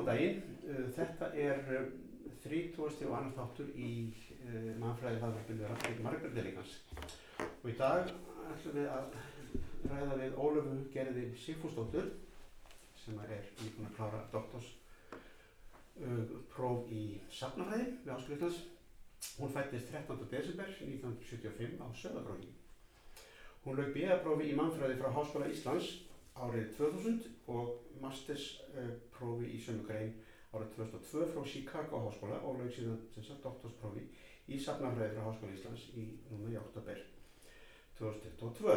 Góðan daginn, uh, þetta er uh, 30. og annar þáttur í uh, mannfræði hlaðvarpinu Rafnir Margreðelingans og í dag ætlum við að ræða við Ólöfu Gerði Sigfúsdóttur sem er nýbúin að klára doktors uh, próf í safnafræði við Áskilíkans. Hún fættist 13. desember 1975 á Söðabróki. Hún lög B.A.prófi í mannfræði frá Háskóla Íslands árið 2000 og mastersprófi í sömu grein árið 2002 frá Chicago Háskóla og lög síðan sem sagt doktorsprófi í safnafræði frá Háskóla Íslands í núna í oktober 2022.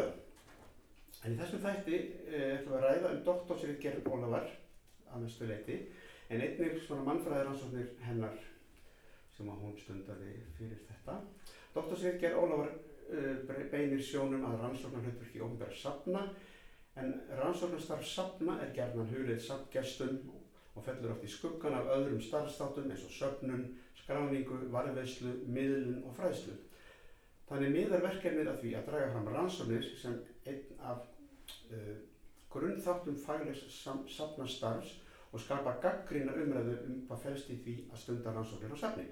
En í þessum þætti eh, ætlum við að ræða um doktorsritgerð Ólafar að mestu leiti en einnig svona mannfræðiransóknir hennar sem að hún stundaði fyrir þetta. Doktorsritgerð Ólafar uh, beinir sjónum að rannsóknar hlutverki ofnbæra safna en rannsóknarstarf safna er gerðan hulið safngestum og fellur oft í skuggan af öðrum starfstátum eins og söfnun, skráningu, varveislu, miðlun og fræðslu. Þannig miðar verkefnið að því að draga fram rannsóknir sem einn af uh, grunnþáttum faglegs safnastarfs og skapa gaggrína umræðu um hvað fælst í því að stunda rannsóknir á safni.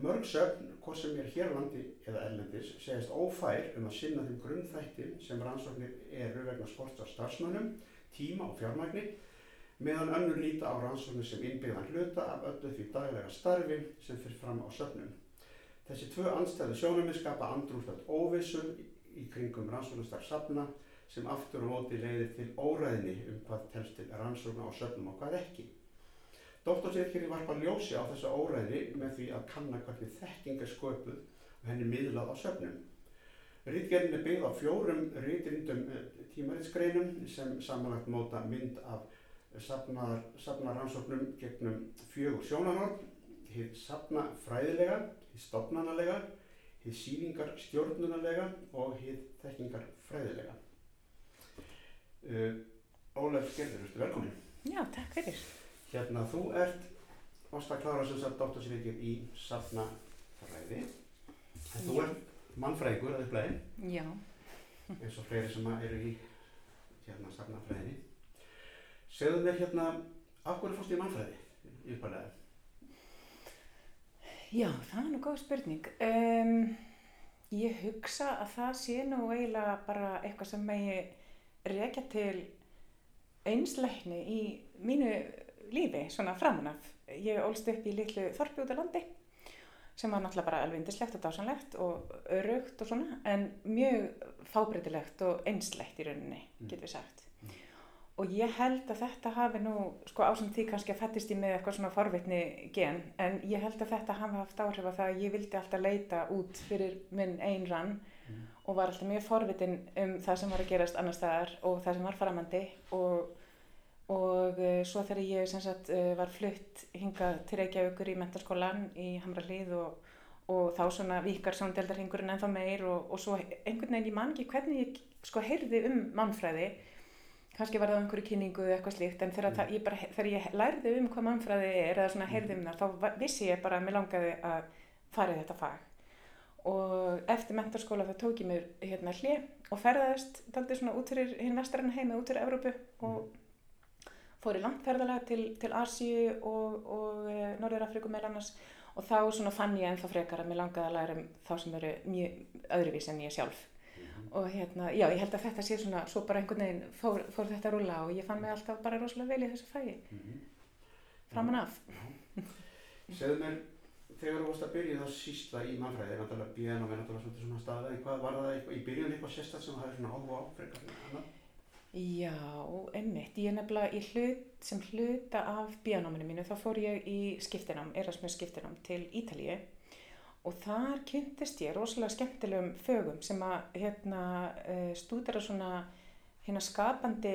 Mörg söfn, hvað sem er hér landi eða erlendis, segist ófær um að sinna þeim grunnþætti sem rannsóknir eru vegna sports á starfsmönnum, tíma og fjármækni, meðan önnur líta á rannsóknir sem innbyggðan hluta af öllu því daglega starfi sem fyrir fram á söfnum. Þessi tvö anstæðu sjónumir skapa andrústöld óvissu í kringum rannsóknastarf safna sem aftur og móti leiðir til óræðni um hvað telst til rannsókna á söfnum og hvað ekki. Doktorsirkjari varpa ljósi á þessa óræði með því að kanna hvernig þekking er sköpuð og henni miðlað á söfnum. Rítgerðin er byggð á fjórum rítrindum eh, tímaritsgreinum sem samanlagt móta mynd af safnarannsóknum gegnum fjögur sjónarhorn, hitt safnafræðilega, hitt stopnanalega, hitt síningar stjórnunalega og hitt þekkingarfræðilega. Uh, Ólef Gerður, velkomin. Já, takk fyrir. Hérna, þú ert, varst að klára sem sagt doktorsvíkir í safnafræði, þú ert mannfræðingur að upplæði, Já, eins og fleiri sem eru í hérna safnafræðinni. Segðu mér hérna, af hverju fórst í mannfræði í upplæði? já, það er nú góð spurning. Um, ég hugsa að það sé nú eiginlega bara eitthvað sem megi rekja til einsleikni í mínu lífi svona framunaf. Ég ólst upp í litlu þorpi út af landi sem var náttúrulega bara alveg indislegt og dásanlegt og örugt og svona en mjög fábreytilegt og einslegt í rauninni, getur við sagt. Mm. Og ég held að þetta hafi nú, sko ásum því kannski að fættist ég með eitthvað svona forvitni gen, en ég held að þetta hafi haft áhrif að það að ég vildi alltaf leita út fyrir minn einn rann Mm. og var alltaf mjög forvitin um það sem var að gerast annar staðar og það sem var framandi og og uh, svo þegar ég sagt uh, var flutt hingað til Reykjavíkur í mentarskólan í Hamralíð og, og þá svona vikar sjóndeldarhingurinn ennþá meir og, og svo einhvern veginn ég man ekki hvernig ég sko heyrði um mannfræði. Kannski var það einhverju kynningu eða eitthvað slíkt en þegar, mm. ég, bara, þegar ég lærði um hvað mannfræði er eða svona heyrði um það þá vissi ég bara að mér langaði að fara í þetta fag. Og eftir mentarskóla þá tók ég mér hérna hlið og ferðaðist daldið svona út fyrir hinn vestrann heim eða út fyrir Evrópu og fór í langferðalega til, til Asíu og, og e, Norður Afriku með annars og þá svona fann ég ennþá frekar að mér langaði að læra um þá sem eru mjög öðruvís en ég sjálf og hérna, já, ég held að þetta sé svona, svo bara einhvern veginn fór, fór þetta að rúla og ég fann mig alltaf bara rosalega vel í þessu fæi, Mhm. framan af. Segðu mér, þegar þú varst að byrja þá sísla í mannfræði, er náttúrulega bíðan og verður náttúrulega svona staðið, en hvað var það í byrjun eitthvað sérstætt sem það hefði svona áhuga á frekar en annað? Já, einmitt, ég nefnilega í hlut, sem hluta af bíanáminu mínu, þá fór ég í skiptinám, Erasmus skiptinám til Ítalíu og þar kynntist ég rosalega skemmtilegum fögum sem að hérna, uh, stúdara svona hérna skapandi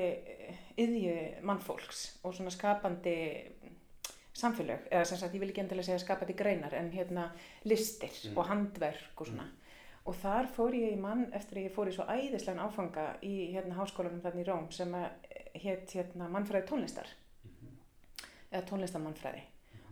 yðju mannfólks og svona skapandi samfélög, eða sem sagt ég vil ekki endilega segja skapandi greinar en hérna listir Mm. og handverk og svona. Og þar fór ég í mann eftir að ég fór í svo æðislegan áfanga í hérna háskólanum þarna í Róm sem að hétt hérna mannfræði tónlistar. Mhm. eða tónlistamannfræði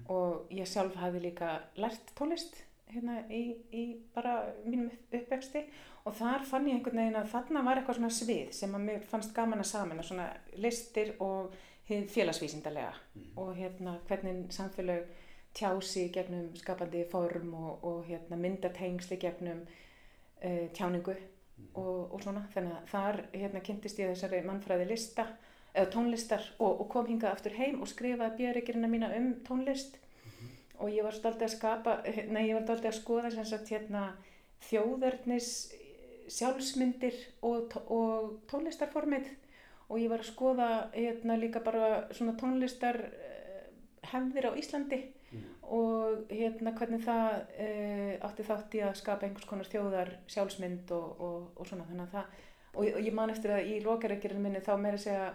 og ég sjálf hafi líka lært tónlist hérna í, í bara mínum uppvexti. Og þar fann ég einhvern veginn að þarna var eitthvað svona svið sem að mér fannst gaman að saman svona listir og félagsvísindarlega Mhm. og hérna hvernig samfélag tjási gegnum skapandi form og, og hérna myndatengsli gegnum uh, tjáningu Mhm. og, og svona þannig að þar hérna kynntist ég þessari mannfræði lista eða tónlistar og, og kom hingað aftur heim og skrifaði björikirina mína um tónlist og ég var stoltið að skapa, nei ég var stoltið að skoða sem sagt hérna þjóðarnis sjálfsmyndir og, og tónlistarformið og ég var að skoða hérna líka bara svona tónlistar hefðir á Íslandi. Og hérna hvernig það uh, átti þátt í að skapa einhvers konar þjóðar sjálfsmynd og, og, og svona. Þannig að það og, ég- og ég man eftir að í lokareikirinn minni þá meira segja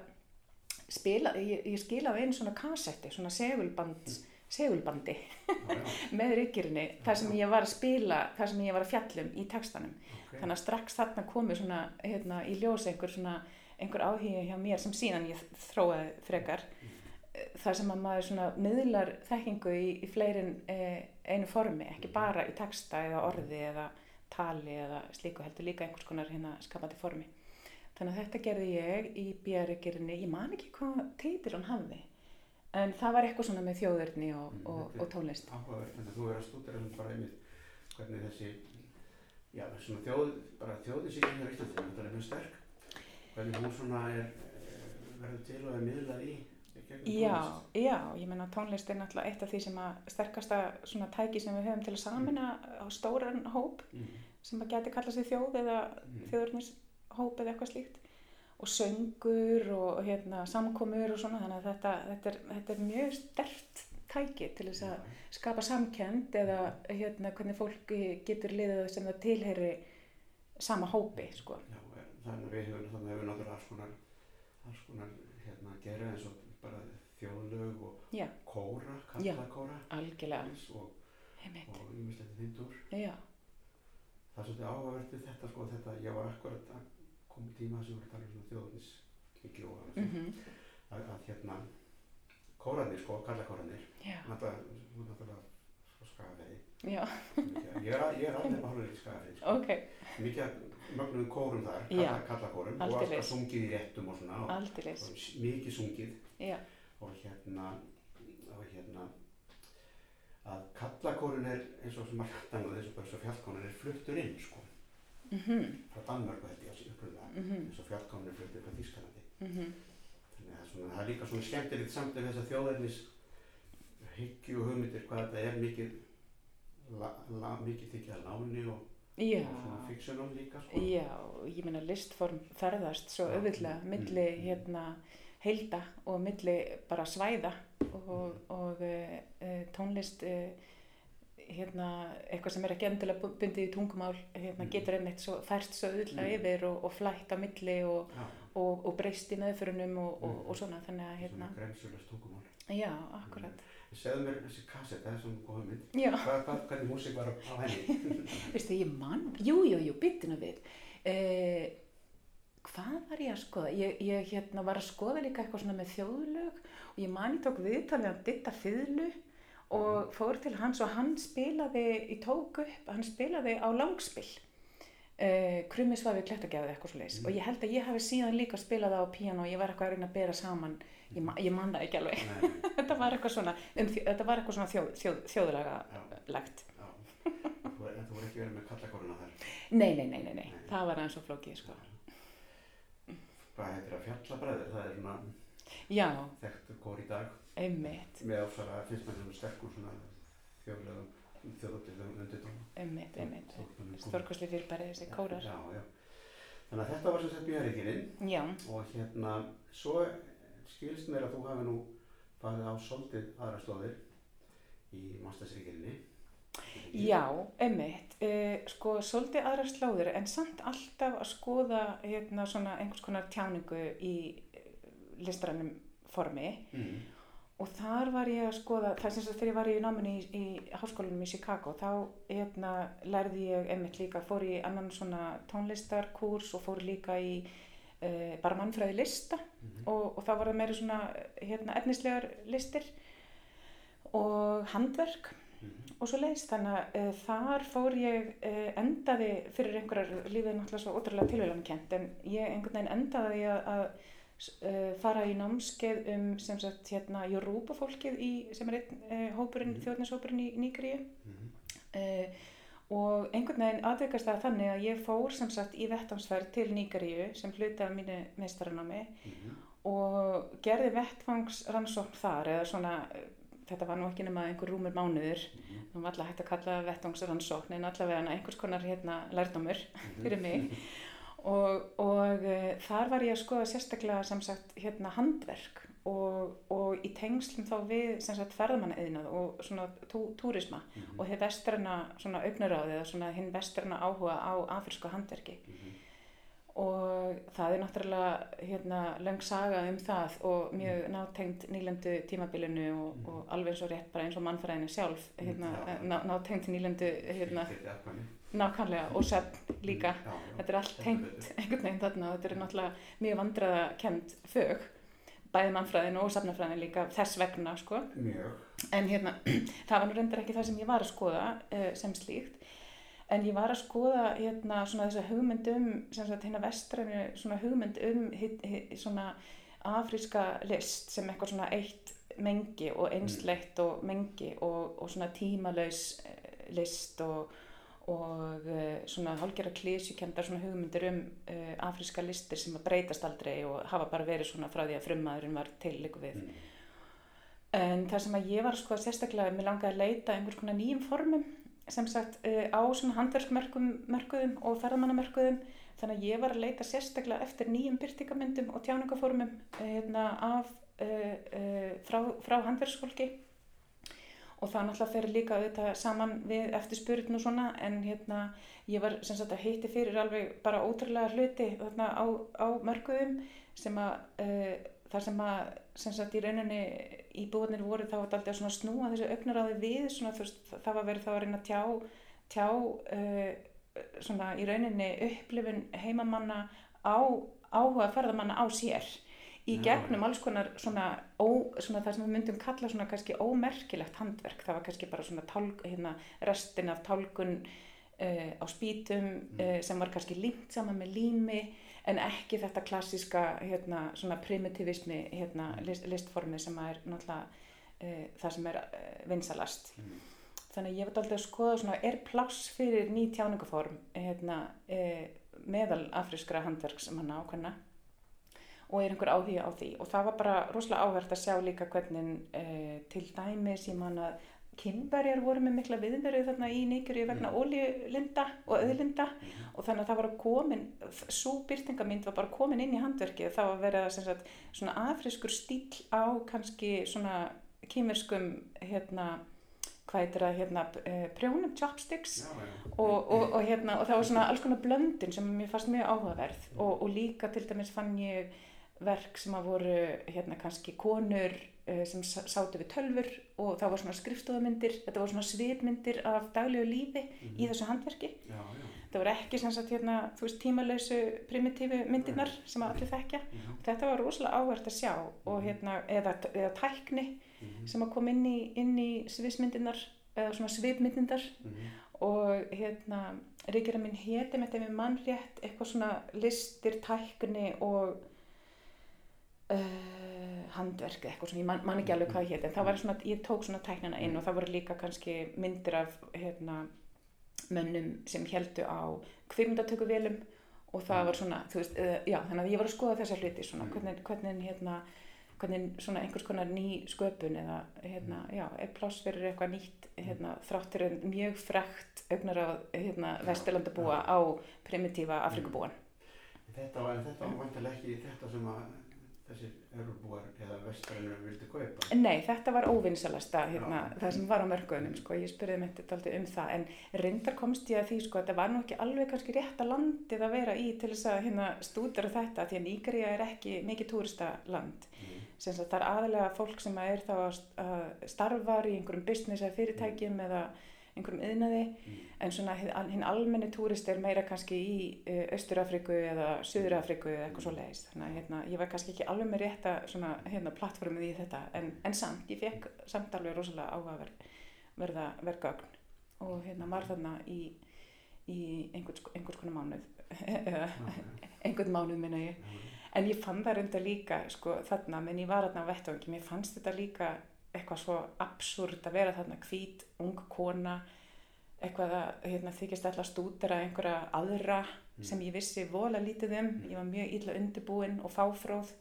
spila, ég, ég skilaði einu svona kassetti, svona segulband segulbandi Já, já, með reikirinni þar sem ég var að spila, þar sem ég var að fjallum í textanum. Ok. þannig að strax þarna komu svona hérna, í ljós einhver svona einhver áhugi hjá mér sem síðan ég þróaði frekar þar sem að maður svona miðlar þekkingu í, í fleirin eh, einu formi, ekki bara í texta eða orði eða tali eða slíku heldur líka einhvers konar hérna skapandi formi. Þannig að þetta gerði ég í björgirinni, ég man ekki hvað titil hann hafði en það var eitthvað svona með þjóðurni og, Mm, og, þetta er- og tónlist. Áhugavert, en þú er að stúdera um bara einmitt hvernig þessi já, svona þjóð, bara þjóðisíkin hér á Íslandi, þetta er mjög sterk. Hvernig hún svona er verður til og er miðlað í Já, já, ég menna tónlist er náttúrulega eitt af því sem að sterkasta svona tæki sem við höfum til að samina á stóran hóp Mhm, sem að geti kallað sér þjóð eða mhm. þjóðurnis hóp eða eitthvað slíkt og söngur og hérna, samkomur og svona þannig að þetta, þetta, er, þetta er mjög stert tæki til þess að skapa samkend eða hérna, hvernig fólk getur liðið sem það tilheyri sama hópi sko. Já, þannig að við við náttúrulega alls konar alls konar hérna gera eins og bara þjóðlög og Já. kóra, kallakóra algjörlega. Og, og ýmislegt í þindur Já, það er svolítið áhugavert við þetta sko þetta, ég var akkurat að koma tíma sem voru að tala um þjóðnis mikið og mm að, að hérna kórarnir sko, kallakórarnir já, náttúrulega, skafæði já, ég er, er alveg hálfur í skafæði sko. ok, mikið af mögnuðum kórum þar kalla, kallakórum og Aldeilis. alltaf sungið í réttum og svona og, og mikið sungið já, og hérna og hérna að kallakórin er eins og sem að hlættan og og bara svo fjallkórin er fluttur inn sko. Mhm, frá Danmörku þetta ég uppröða mhm, eins og fjallkórin er fluttur frá Þískalandi mhm, þannig að það er, svona, það er líka svona skemmtilegt samt við þess að þjóðarnis hyggju og hugmyndir hvað þetta er mikið la, la, mikið þykja láni og, og svona fiksjónum líka sko. Já, ég meina listform ferðast svo auðvitað Mm, milli mm. hérna heilda og milli bara svæða og, og uh, tónlist uh, hérna eitthvað sem er ekki endilega bu- bundið í tungumál hérna Mm. getur einmitt svo færst svo auðvitað Mm. yfir og, og flætt á milli og, og, og breyst í meðförunum og, og, Mm. og svona þannig að hérna, gremsulast tungumál. Já, akkurat. Segðu mér þessi kassett, það er svona góð já, hvað, hvað, hvernig músík var á, henni? Veistu, ég mann jú, jú, jú, byttina við. Uh, hvað var ég að skoða? Ég, ég hérna var að skoða líka eitthvað svona með þjóðlög og ég man ég tók viðtalið að ditta fiðlu og fór til hans og hann spilaði ég tók upp, hann spilaði á langspill uh, krummisvafi klettagjafið eitthvað svo leis Mm. og ég held að ég hafi síðan líka spilað á píano og ég var eitthvað að reyna að bera saman. Ég, ma- ég man það ekki alveg. Þetta var eitthvað svona, um, þjó- þetta var eitthvað svona þjóð, þjóð, legt já. Þú- þú voru ekki verið með kallakóruna þar? Nei, nei, nei, nei, nei, Nei. það var aðeins og flókið sko. Hvað heitir það? Fjallabræður það er svona þekktur kór í dag. Einmitt. Með maður svona sterkur svona þjóðlegum þjóðlegum undirtónum. Einmitt, einmitt, stórkosli fyrirbæri þessi kórar. já, já. þannig að þetta var sem sagt björikirinn já, og hérna svo skilst mér að þú hafi nú farið á soldið aðra slóðir í Mastersríkirinni já, einmitt. Uh, sko, svolítið aðra slóður en samt alltaf að skoða hérna svona einhvers konar tjáningu í eh, listrænum formi. Mm. og þar var ég að skoða, það sem sagt þegar ég var í náminni í, í háskólanum í Chicago þá hérna, lærði ég einmitt líka, fór í annan svona tónlistarkurs og fór líka í uh, bara mannfræði lista. Mm og, og þá var það meira svona hérna, efnislegar listir og handverk -hmm. og svo leiðist þannig að uh, þar fór ég uh, endaði fyrir einhverjar lífið náttúrulega svo ótrúlega tilvæglankent en ég einhvern veginn endaði að, að uh, fara í námskeið um sem sagt hérna Yoruba fólkið í, sem er einn hópurinn, Mhm. þjóðnishópurinn í Nígeríu Mhm. uh, og einhvern veginn aðveikast það þannig að ég fór sem sagt í vettvangsferð til Nígeríu sem hluti af mínu meistaranámi Mhm. og gerði vettvangsrannsókn þar eða svona, þetta var nú ekki nema einhver rúmur mánuður, Mhm. það var alltaf hægt að kalla það vettvangsrannsókn en allavega einhvers konar hérna lærdómur fyrir mig og, og uh, þar var ég að skoða sérstaklega sem sagt hérna handverk og, og í tengslum þá við sem sagt ferðamannaeðinað og svona tú, túrisma Mhm. og þið vestræna svona augnaráði eða svona hinn vestræna áhuga á afrísku handverki Mhm. Og það er náttúrulega hérna löng saga um það og mjög nátengt nýlendu tímabilinu og, Mm. og alveg eins og rétt bara eins og mannfræðinu sjálf hérna, Já. ná, nátengt nýlendu hérna, nákvæmlega og söfn líka. Já, já. þetta er allt tengt einhvern veginn þarna og þetta er náttúrulega mjög vandræðakend fög bæði mannfræðin og safnafræðin líka þess vegna sko. En hérna, það var nú reyndar ekki það sem ég var að skoða uh, sem slíkt en ég var að skoða hérna svona þessa hugmynd um sem sagt hérna vestrænu svona hugmynd um hit, hit, svona afríska list sem eitthvað svona eitt mengi og einsleitt og mengi og, og svona tímalaus eh, list og, og uh, svona hálgjara klísjukendar svona hugmyndir um uh, afríska listir sem að breytast aldrei og hafa bara verið svona frá því að frummaðurinn var til líku við. Mhm. En það sem að ég var sko sérstaklega, mér langaði að leita einhvers konar nýjum formum sem sagt uh, á svona handverksmörkuðum og ferðamannamörkuðum þannig að ég var að leita sérstaklega eftir nýjum byrtingamyndum og tjáningaformum uh, hérna, af, uh, uh, frá, frá handverksfólki. Og það náttúrulega fer líka auðvitað saman við eftir spurðin og svona en hérna ég var sem sagt að hitti fyrir alveg bara ótrúlega hluti þarna á, á mörkuðum sem að uh, þar sem að sem sagt í rauninni íbúinir voru þá var þetta að snúa þessu augnaráði við svona veist það var verið þá að reyna að tjá, tjá uh, svona í rauninni upplifun heimamanna á áhuga ferðamanna á sér. Í gegnum alls konar svona, ó, svona það sem við myndum kalla svona kannski ómerkilegt handverk. Það var kannski bara svona tálg, hérna, restin af tálgun uh, á spýtum uh, sem var kannski límt saman með lími en ekki þetta klassíska hérna, svona primitivismi hérna, list, listformi sem er náttúrulega uh, það sem er uh, vinsalast. Mhm. þannig að ég veit aldrei að skoða svona er pláss fyrir ný tjáningaform hérna, uh, meðal afrískra handverksmanna ákveðna? Og er einhver áhuga á því? Og það var bara rosalega áhvert að sjá líka hvernig til dæmis ég man að kynberjar voru með mikla viðverið þarna í Níkjuri vegna Mm. ólíulinda og auðlinda Mhm. og þannig að það var komin, svo byrtingamind var bara komin inn í handverkið, það var verið að svona afriskur stíl á kannski svona kýmirskum hérna, hvað heitir það, hérna, uh, prjónum, chopsticks Já, já. og, og, og, hérna, og það var svona alls konar blöndin sem mér fannst mjög áhugaverð og, og líka til dæmis fann ég verk sem að voru hérna kannski konur sem sá- sátu við tölfur og það var svona skrifstofamyndir, þetta var svona svipmyndir af daglegu lífi í Mhm. þessu handverki Já, já. það voru ekki sem sagt hérna, þú veist, tímalausu primitífu myndirnar sem að allir þekkja. Mhm. Þetta var rosalega áhvert að sjá og hérna, eða, eða tækni Mhm. sem að kom inn í, inn í sviðsmyndirnar, eða svona svipmyndindar Mhm. og hérna, Ríkjara minn héti með þeim mann rétt, eitthvað svona listir, tækni og uh, handverk eitthvað svona, ég man, man ekki alveg hvað héti, en það var svona, ég tók svona tæknina inn og það voru líka kannski myndir af hérna, mönnum sem heldu á kvimdatökuvélum og það var svona, þú veist, uh, já, þannig að ég var að skoða þessa hluti svona, hvernig, hvernig hérna, hvernig svona einhvers konar ný sköpun eða, hérna, já, er pláss fyrir eitthvað nýtt, hérna, þráttur en mjög frekt augnar af, hérna, vesturlandabúa á primitífa Afrikubúan. Þetta var, en þetta var vantilega ekki þetta sem að þessir örubúar eða vestrænur vildi kaupa. Nei, þetta var óvinsalasta hérna, það sem var á mörgunum sko, ég spurði með þetta um það en reyndar komst ég að því sko, þetta var nú ekki alveg kannski rétt að landið að vera í til þess að hérna, stúdera þetta því að Nígeria er ekki mikið túristaland Mhm. sem það er aðalega fólk sem er þá að st- að starfar í einhverjum business eða fyrirtækjum eða einhverjum yðnaði Mhm. en svona hinn al- hinn almenni túrist er meira kannski í Östur-Afriku eða Suður-Afriku eða eitthvað svo leiðist þannig að hérna, ég var kannski ekki alveg með rétta svona hérna plattformið í þetta en, en samt, ég fekk samt alveg rosalega áhugaverð verða verðgögn og hérna var þarna í, í einhvers, einhvers konar mánuð. Einhvern mánuð minna ég. Já. En ég fann það reynda líka, sko, þarna, menn ég var þarna á vettvangi, mér fannst þetta líka eitthvað svo absúrt að vera þarna hvít, ung kona, eitthvað að hérna, þykist alltaf stúdera einhverja aðra. Sem ég vissi vola lítið um, ég var mjög illa undirbúin og fáfróð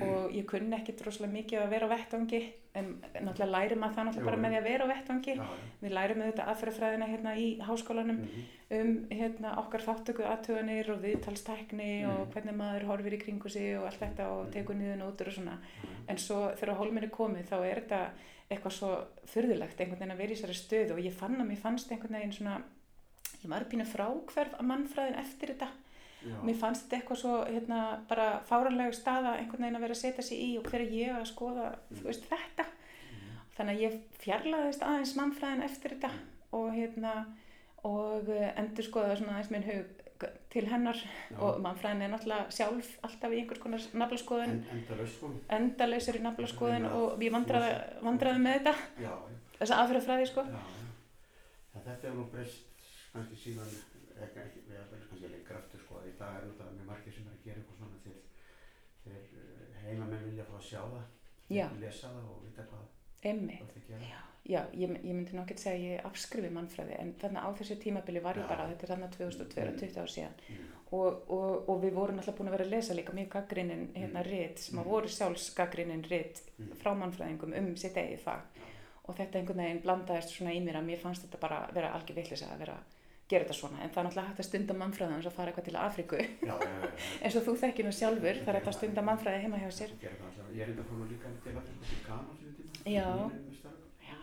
Mm. og ég kunni ekki droslega mikið að vera á vettvangi, en náttúrulega læri maður það náttúrulega bara með því að vera á vettvangi. Já, já. Við lærum auðvitað aðferðafræðina hérna í háskólanum Mhm. um hérna, okkar þáttöku aðtuganir og viðtalstækni og Mm. hvernig maður horfir í kringu sig og allt þetta og tekur niður nótur og svona. En svo þegar hólminn er komið þá er þetta eitthvað svo fyrðulegt einhvern veginn að vera í þessari stöðu og ég fann að mér fannst einhvern veginn svona, ég var pínu frákverf að mannfræðin eftir þetta. Já. Mér fannst þetta eitthvað svo hérna, bara fáranlega staða einhvern veginn að vera að setja sig í og hver er ég að skoða þú veist, þetta. Mhm. Þannig að ég fjarlæðist aðeins mannfræðin eftir þetta og hérna og endur skoða svona aðeins minn hug til hennar Já. og mannfræðin er náttúrulega sjálf alltaf í einhvers konar naflaskoðun En, endalaust sko. endalausur í naflaskoðun Meina, og ég vandraði, vandraði með þetta Já, já. þessa aðferðafræði sko Já. En þetta er nú breyst kannski síðan, ekki, ekki, við erum kannski lengra aftur sko, í dag er náttúrulega mjög margir sem er að gera eitthvað svona til, þeir eh, heimamenn vilja fá að sjá það, Já. lesa það og vita hvað það að gera. Já, ég, ég myndi nokkið segja að ég afskrifi mannfræði en þannig á þessu tímabili var ég Já. bara, þetta er þannig 2002, 20 ár síðan Mm. og, og, og við vorum alltaf búin að vera að lesa líka mjög gaggrinin hérna Mm. rit sem að Mm. voru sjálfs gaggrinin rit Mm. frá mannfræðingum um sitt eigið fag Já. og þetta einhvern veginn blandaðist svona í mér að mér fannst þetta bara vera algjör vitlis að vera gera þetta svona en það er náttúrulega hægt að stunda mannfræðum eins og fara eitthvað til Afríku Já, já, já, já. eins og þú þekkir nú sjálfur það er hægt að stunda mannfræði heima hjá sér. Ég er enda fór nú líka til. Já. Mín er með starf. Já.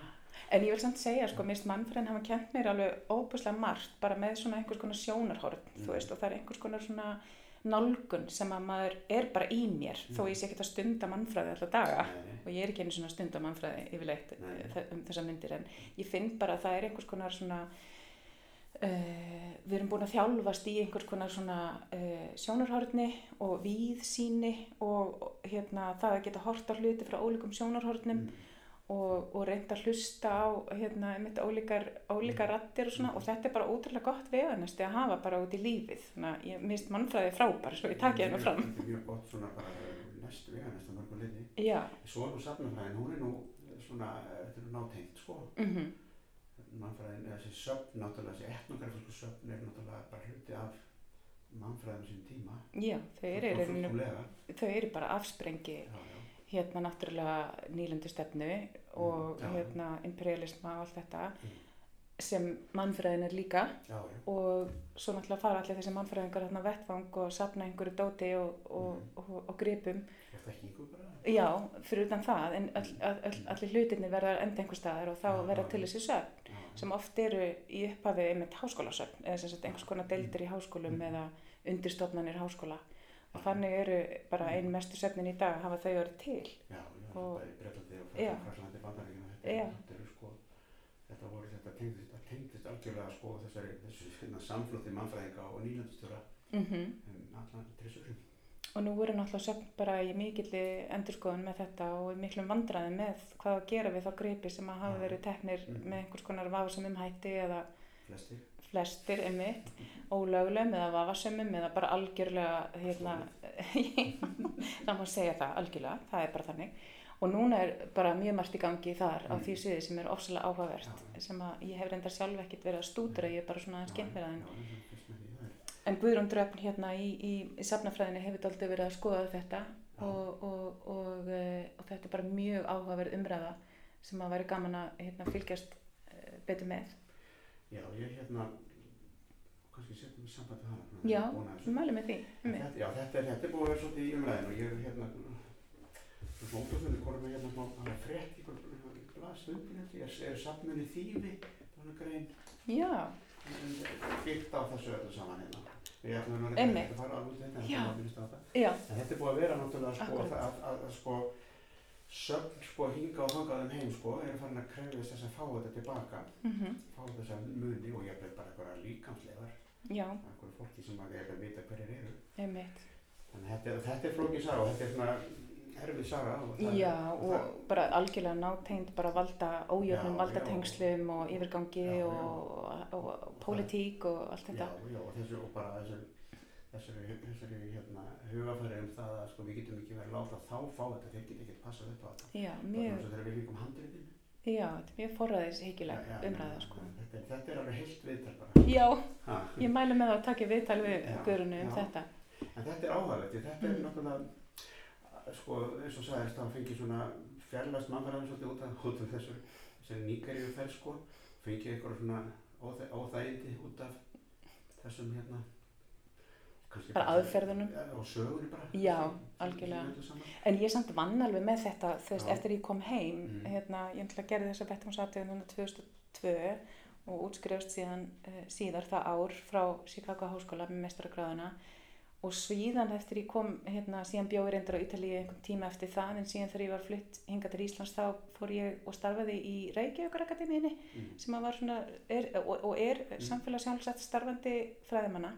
En ég vil samt segja, sko, finnst mannfræðin hafa kent mér alveg óbúslega margt, bara með svona einhvers konar sjónarhorn, Mm. þú veist, og það er einhvers konar svona nálgun sem að maður er bara í mér, þó Mm. ég sé ekki að stunda mannfræði alltaf daga, Nei, og ég er ekki einu svona stunda mannfræði yfirleitt um þessa myndir, en ég finn bara að það er einhvers konar svona, uh, við erum búin að þjálfast í einhvers konar svona uh, sjónarhorni og víðsýni og, og hérna, það að geta hort á hluti frá ólíkum sjónarhornum Mm. og, og reynda að hlusta á hérna, ólíkar, ólíkar rattir og svona og þetta er bara ótrúlega gott veganesti að hafa bara út í lífið þannig að ég mist mannfræði frábær svo ég takk ég hennu fram Þetta er mjög gott svona bara næst vega næst að mörgu liði. Já, Svo er nú safnafræðin, hún er nú svona, þetta er nátengt sko. mhm, Mannfræðin, eða þessi söfn náttúrulega, þessi etnografísku söfn er náttúrulega bara hluti af mannfræðin sín tíma. já, þau eru, Fullkomlega. þau eru bara afsprengi Já, já. hérna náttúrulega nýlendu stefnu og Mm, já. hérna imperialisma og allt þetta Mm. sem mannfræðin er líka Já, já. og svo náttúrulega fara allir þessi mannfræðingar hérna á vettvang og sapna einhverju dóti og, og, Mhm. og, og gripum Og þekkingu bara. Já, fyrir utan það, en all, all, all, allir hlutinni verða enda einhver staðar og þá verða til þessi söfn sem oft eru í upphafi einmitt háskólasöfn eða sem sagt einhvers konar deildir í háskólum Mm. eða undirstofnanir háskóla og þannig eru bara ein mestu söfnin í dag hafa þau orðið til. Já, já, Og- bæði Breitlandi og Já. Fraklandi bandaríkina þetta, þetta eru sko þetta voru þetta tengdist, tengdist algjörlega sko þessari þessu hérna, samflótti mannfræðinga og nýlandstjóra Mm um allan trissurum Og nú eru náttúrulega söfn bara í mikilli endurskoðun með þetta og í miklum vandræði með hvað að gera við þá gripi sem að hafa verið teknir Mhm. með einhvers konar vafasumum hætti eða flestir flestir einmitt ólöglegum eða vafasumum eða bara algjörlega hérna, það má segja það algjörlega, það er bara þannig og núna er bara mjög margt í gangi þar á Mm. því sviði sem er ofsalega áhugavert Já. sem að ég hef reyndar sjálf ekkert verið að stúdra ég er bara svona aðeins en Guðrún Dröfn hérna í, í, í safnafræðinni hefur daldið verið að skoða þetta og, og, og, eh, og þetta er bara mjög áhugaverð umræða sem að væri gaman að hérna, fylgjast eh, betur með. Já, ég hérna kannski setjum við samband við hana Já, við mælum með því. Þetta, já, þetta er, þetta er búið að vera svolítið í umræðinu og ég er hérna svona ótafstunni komið með hérna smá það er frétt í einhver blaðstöndin ég er, er safnunni þýfi þannig grein. Já, byggt á þessu öllu saman hérna Við ætlum að ekki að fara alveg til þetta en þetta. já, En þetta er búið að vera náttúrulega sko, að, að, að, að sko söfn sko hinga og þangað um heim sko eru farin að krefjast þess að fá þetta tilbaka. Mm fá þess að muni og ég bara eitthvað líkamslegar eitthvað fólki sem að ég vita hverjir eru. Þannig að þetta, er- þetta er flókin saga og þetta er svona erfið saga. Og það, Já, og og bara algjörlega nátegnd bara valda, ójöfnum Já, valdatengslum og yfirgangi Já, já. og, og, og, og pólitík og allt það, þetta. já, já, og þessu og bara þessu þessari, þessari hérna, hugafæri um það að sko, við getum ekki verið láta þá fá þetta, þeir geta ekki passað upp á þetta. Já, Það mjög, og þegar við líkum handritin. já, þetta er mjög forræðishyggjuleg Já, já, umræða, sko. Þetta, þetta er alveg heilt viðtal bara. Já, Ha. ég mælu með að taka viðtal við Guðrunu um já. þetta. En þetta er áhægilegt, þetta er Mm. náttúrulega, sko, eins og sagðist, þá fengið svona fjarlæst mannfæraðin svolítið út af, út af þessu, þessi nýgerju ferð, sko, fengið eitthvað svona óþæ, óþægindi út af þessum hérna, Bara aðferðunum. Ja, og sögunni bara. Já, algjörlega. En ég samt vann alveg með þetta, þú veist, Já. eftir ég kom heim, Mm. hérna, ég ætla að gera þess að bettum satið núna 2002 og útskrifst síðan uh, síðar það ár frá Chicago Háskóla með mestaragráðuna og síðan eftir ég kom, hérna, síðan bjóði reyndar á Ítalíu einhvern tíma eftir það, en síðan þegar ég var flutt hingað til Íslands þá fór ég og starfaði í Reykjavíkur Akademíinni Mm. sem var svona, er, og, og er Mm. samfélag sjálfsagt starfandi fræðimanna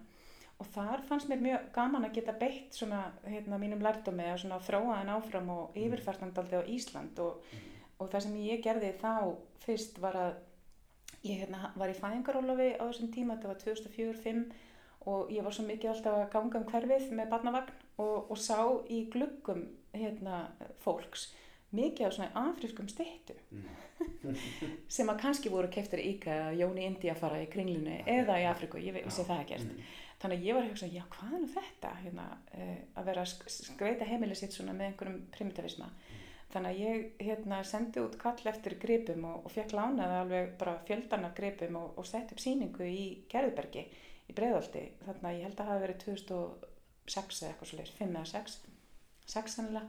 og þar fannst mér mjög gaman að geta beitt svona hérna mínum lærdómi að svona þróa en áfram og Mm. yfirfærtandaldi á Ísland og, Mm. og það sem ég gerði þá fyrst var að ég hérna var í fæðingarólofi á þessum tíma, þetta var 2004-05 og ég var svo mikið alltaf að ganga um hverfið með barnavagn og, og sá í gluggum hérna fólks mikið af svona afrískum styttu Mm. sem að kannski voru keftir í IKEA eða Jóni Indi að fara í kringlunni eða í Afríku, ég vissi það ekkert. Mm. Þannig að ég var að hugsa, já hvað er nú þetta hérna, uh, að vera að sk- skreita heimilið sitt svona með einhverjum primitivisma. Þannig að ég hérna, sendi út kall eftir gripum og, og fekk lánaði alveg bara fjöldan af gripum og, og sett upp síningu í Gerðbergi í Breiðolti. Þannig að ég held að það hafi verið 2006 eða eitthvað svolítið, 5 eða 6, 6 sannlega.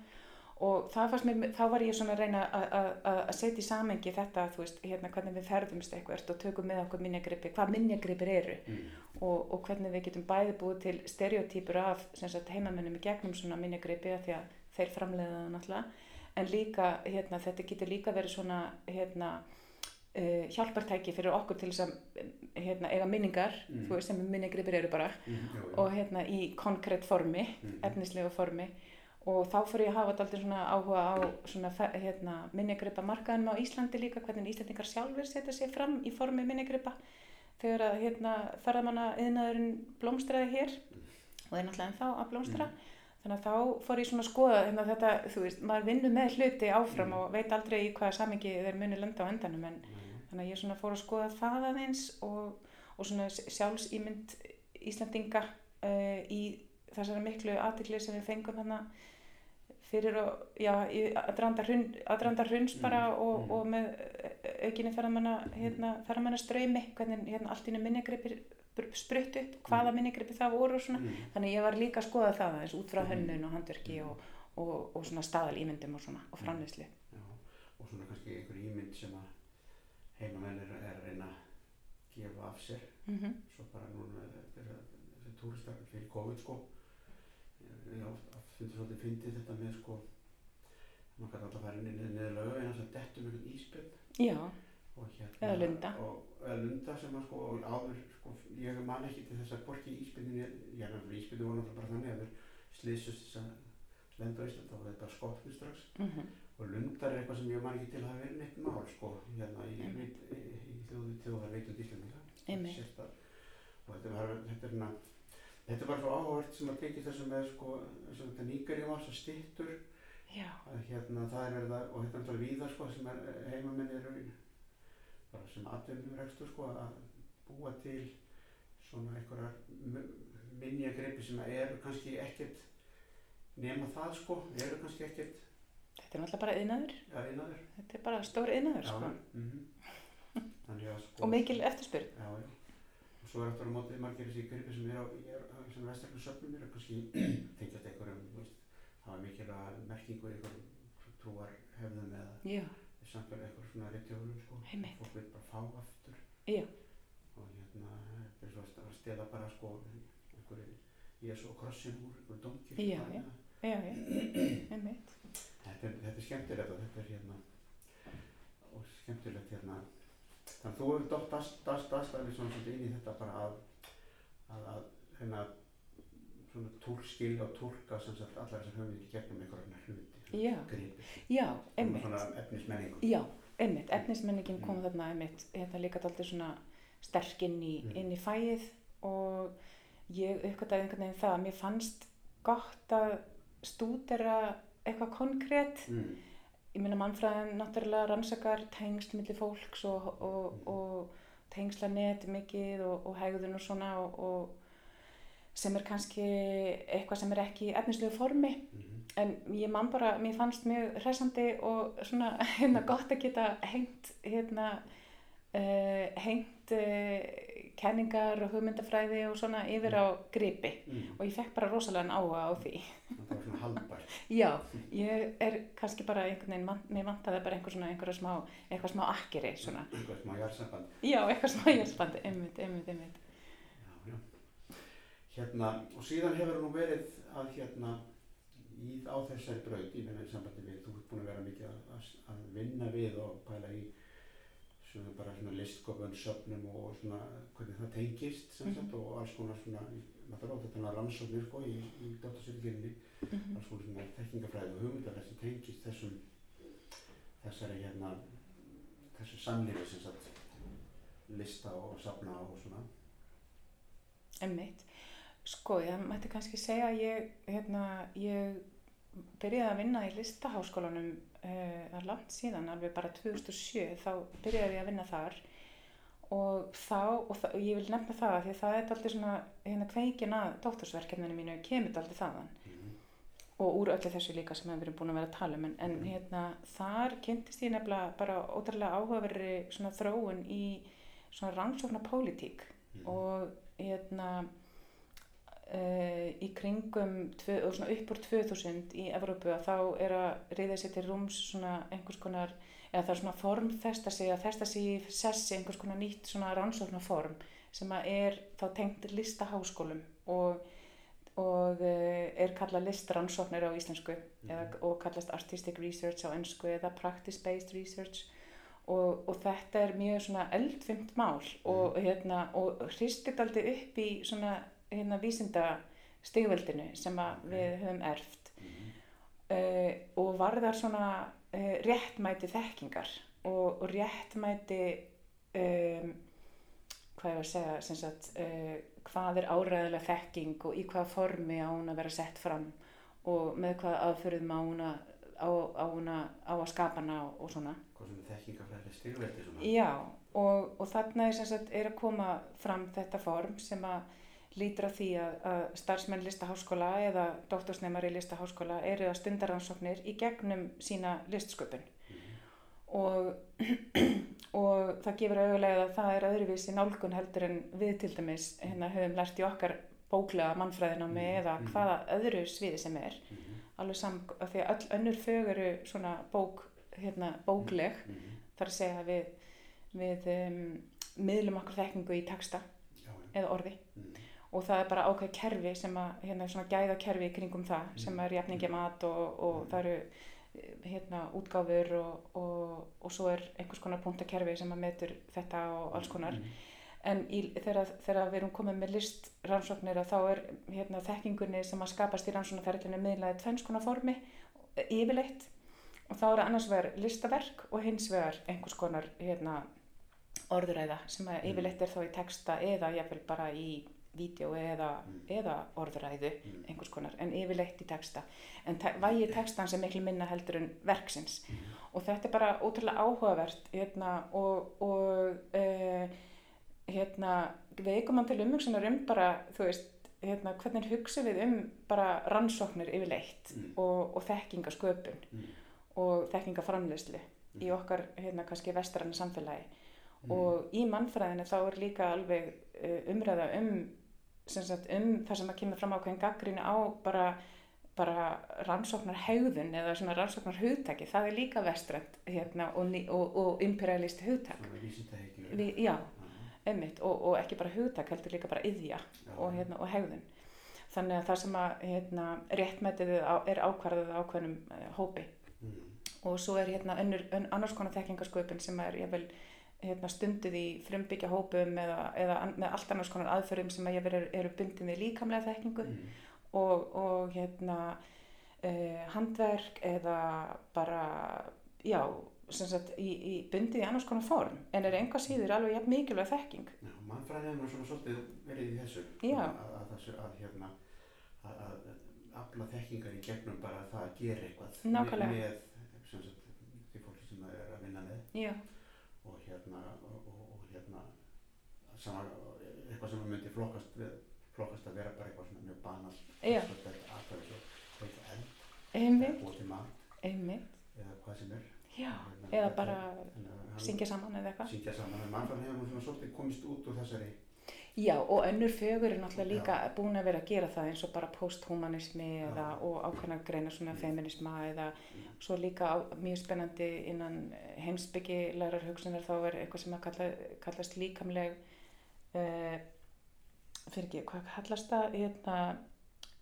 Og mér, þá var ég svona að reyna að- að að- að setja í samengi þetta, þú veist, hérna hvernig við ferðumst eitthvað og tökum með okkur minjagripi, hvað minjagripir eru Mm. og, og hvernig við getum bæði búið til stereotýpur af heimamennum í gegnum svona minnigripi af því að þeir framleiða það náttúrulega en líka, hérna, þetta getur líka verið svona hérna, uh, hjálpartæki fyrir okkur til þess að hérna, eiga minningar Mm. þú veist sem minnigripir eru bara Mm. Jú, jú. og hérna í konkrétt formi Mm. efnislega formi og þá fór ég að hafa alltaf svona áhuga á svona hérna, minnigripa markaðinum á Íslandi líka hvernig Íslandingar sjálfur setja sig fram í formi minnigripa þegar að hérna, ferðamanna yðnaðurinn blómstraði hér og er náttúrulega ennþá að blómstra Mm. þannig að þá fór ég svona að skoða hérna, þetta, þú veist, maður vinnur með hluti áfram Mm. og veit aldrei í hvaða samingi þeir muni lenda á endanum en Nei. Þannig að ég svona fór að skoða það aðeins og, og svona sjálfsýmynd Íslandinga uh, í þessari miklu aðtikli sem við fengum þarna fyrir og, já, í aðdrandar hrun, aðdrandar hruns bara Mm, og, mm. og með aukinni ferðamanna, hérna, hvernig hérna allt í minnigripir sprutt upp, hvaða Mm. minnigripir það voru og svona. Mm. Þannig að ég var líka að skoða það aðeins út frá Mm. hönnun og handverki og, og, og svona staðalýmyndum og svona og framleyslu. Já, og svona kannski einhver ímynd sem að heimamenn er, er að reyna að gefa af sér. Mm -hmm. svo bara núna þessi, túristar fyrir COVID sko. Ég finnst svolítið fyndið þetta með sko maður kann alltaf fara inn í niður lögu en þess að dettum einhvern íspjöld og hérna Eða lunda. og, eða lunda sem að sko og áður sko ég man ekki til þess að borki íspjöldinni já náttúrulega íspjöldin voru náttúrulega bara þannig að þeir slýsust þess að lenda á Íslanda og þetta skotnir strax. Mm og lundar er eitthvað sem ég man ekki til að hafa verið neitt mál sko hérna í, í, Einmitt. í, í þjóðu þjóðar veitund Íslandinga og þetta var þetta er, na, þetta er bara svo áhugavert sem að tengja þessu með sko og þetta nýgarjum var svo stittur að hérna það er verið að og þetta er náttúrulega víðar sko sem er heimamenn eru í- bara sem atvinnum rekstur sko að búa til svona einhverjar minnjagreipi sem eru kannski ekkert nema það sko eru kannski ekkert þetta er náttúrulega bara yðnaður, ja, innaður þetta er bara stór yðnaður Já, sko. mhm. Þannig að sko og mikil eftirspurn. Já, já og svo er eftir á mótið margir þessi gripi sem er á, er, sem vestaklu söfnum er kannski tengjast einhverjum þú veist, hafa mikilvæga merkingu í einhverjum trúar hefðum eða Já, samfélag einhver svona ritjóðum sko Einmitt. fólk vil bara fá aftur Já. og hérna þetta er svo að stela bara sko einhverju Jésu og krossin úr einhverju domkir Já, já. já, já, einmitt. Þetta er, þetta er skemmtilegt og þetta er hérna og skemmtilegt hérna þannig að þú hefur dótt alveg svona svolítið inn í þetta bara að að, að hérna svona túlskilja og túlka sem sagt allar þessar höfum í gegnum einhverjum hluti Já, gripi, já, einmitt. svona efnismenningu Já, einmitt, efnismenningin kom Mm. þarna einmitt, þetta líka dálítið svona sterk inn í, Mm. inn í fæið og ég uppgötaði einhvern veginn það að mér fannst gott að stúdera eitthvað konkrétt Mm. ég meina mannfræðin náttúrulega rannsakar tengsl millir fólks og, og, og tengsla net mikið og, og hegðun og svona og, og sem er kannski eitthvað sem er ekki í efnislegu formi Mm. en ég man bara, mér fannst mjög hressandi og svona hérna gott að geta hengt hérna uh, hengt uh, kenningar og hugmyndafræði og svona yfir á gripi Mm. og ég fekk bara rosalega áhuga á því Það var svona haldbært. Já, ég er kannski bara einhvern veginn, mér vantaði bara einhver svona, einhverja smá, eitthvað smá akkeri, svona. Eitthvað smá jársamband. Já, eitthvað smá jæspandi, einmitt, einmitt, einmitt. Já, já. Hérna, og síðan hefur nú verið að hérna í, á þessari braut, ég meina í sambandi við, þú ert búin að vera mikið að, að, að vinna við og pæla í svona bara svona listkopun, söfnum og svona hvernig það tengist sem sagt og alls konar svona, náttúrulega þetta er rannsóknir sko í, í dóttasýrginni, Mhm. alls konar svona þekkingafræði og hugmyndafræði sem tengist þessum, þessari hérna, þessu samlífi sem sagt lista og safna og svona. Einmitt. Sko, ég mætti kannski segja að ég, hérna, ég byrjaði að vinna í listaháskólanum uh, langt síðan, alveg bara 2007, þá byrjaði ég að vinna þar og þá, og það, ég vil nefna það því að það er alltaf svona, hérna, kveikin að dóttorsverkefninu mínu kemur alltaf þaðan Mm. og úr öllu þessu líka sem við erum búin að vera að tala um en, en hérna, þar kynntist ég nefnilega bara ótrúlega áhugaverri svona þróun í svona rannsóknar pólitík Mm. og hérna uh, í kringum svona upp úr 2000 í Evrópu að þá er að reyða sér til rúms svona einhvers konar eða það er svona formfesta sig að festa sig í sessi einhvers konar nýtt svona rannsóknarform sem að er þá tengt listaháskólum og og uh, er kallað listrannsóknir á íslensku eða, og kallast artistic research á ennsku eða practice-based research. Og, og þetta er mjög svona eldfimt mál og, hérna, og hristit aldrei upp í svona hérna, vísinda stigveldinu sem við höfum erft Mm. uh, og varðar svona uh, réttmæti þekkingar og, og réttmæti um, hvað ég var að segja sem sagt, uh, hvað er áræðilega þekking og í hvaða formi á hún að vera sett fram og með hvaða aðförðum á hún að, á, á, hún að, á að skapa hana og, og svona. Hvað sem er þekkingafræðileg styrveldi svona. Já, og, og þarna er, sagt, er að koma fram þetta form sem að lítur að því að, að starfsmenn listaháskóla eða doktorsnemar í listaháskóla eru að stundaransóknir í gegnum sína listsköpun og, og það gefur auðvitað að það er öðruvísi nálgun heldur en við til dæmis hérna höfum lært í okkar bóklega mannfræðinámi Mhm, eða mhm. hvaða öðru sviði sem er Mhm. alveg saman af því að öll önnur fög eru svona bók, hérna, bókleg Mhm. þar að segja við, við um, miðlum okkur þekkingu í texta eða orði Mhm. Og það er bara ákveð kerfi sem að, hérna, svona gæða kerfi kringum það sem er jafningi mat og, og það eru hérna útgáfur og, og, og svo er einhvers konar punktakerfi sem að metur þetta og alls konar. Mhm. en í, þegar, þegar við erum komið með list rannsóknir að þá er hérna, þekkingunni sem að skapast í rannsóknarferðinu miðlaði tvenns konar formi yfirleitt. Og þá er það annars vegar listaverk og hins vegar einhvers konar hérna, orðuræða sem að Mm. yfirleitt er þá í texta eða jafnvel bara í vídeo eða, Mm. eða orðuræðu Mhm. einhvers konar, en yfirleitt í texta en te vægi textans er miklu minna heldur en verksins Mhm. og þetta er bara ótrúlega áhugavert hérna, og, og uh, hérna, við komum til umhugsunar um bara, veist hérna, hvernig hugsa við um bara rannsóknir yfirleitt Mm. og, og þekkingasköpun Mhm. og þekkingaframleyslu í Mhm. okkar hérna, kannski vestrann samfélagi og í mannfræðinu þá er líka alveg uh, umræða um, sem sagt, um það sem að kemur fram ákveðin gaggrínu á bara, bara rannsóknar hegðun eða svona rannsóknar hugtaki, það er líka vestrænt hérna, og, og, og imperialist vísindahyggju. Vi, já, einmitt, og, og ekki bara hugtak, heldur líka bara yðja hérna, og hegðun. Þannig að það sem að hérna, réttmætið er ákvarðað á ákveðnum uh, hópi Mhm. og svo er hérna önnur, ön, annars konar þekkingasköpun sem er jafnvel hérna, stundið í frumbyggja hópum eða, eða með allt annars konar aðferðum sem að jafnvel eru, eru bundin við líkamlega þekkingu Mhm. og, og hérna uh, handverk eða bara, já, sem sagt í, í bundið í annars konar form en er enga síður alveg jafn mikilvæg þekking Já, mannfræði hefur nú svona svolítið verið í þessu að, að það að, hérna að, að afla þekkingar í gegnum bara það að gera eitthvað Nákvæmlega. með, með sem sagt, því fólki sem það er að vinna með já, og hérna og, og, hérna sama, eitthvað sem myndi flokkast við, flokkast að vera bara eitthvað svona mjög banal Já. aðfæri svo eitthvað eld einmitt, eða hvað sem er. Já, Hérna, eða bara hann- syngja saman eða eitthvað. Syngja saman en mannfæðan hefur svona svolítið komist út úr þessari Já, og önnur fögur er náttúrulega líka búin að vera að gera það eins og bara posthumanismi eða, og ákveðna greina svona feminisma eða svo líka á, mjög spennandi innan heimsbyggilegar hugsunar þá er eitthvað sem að kalla, kallast líkamleg uh, fyrir ekki, hvað kallast það? Hérna,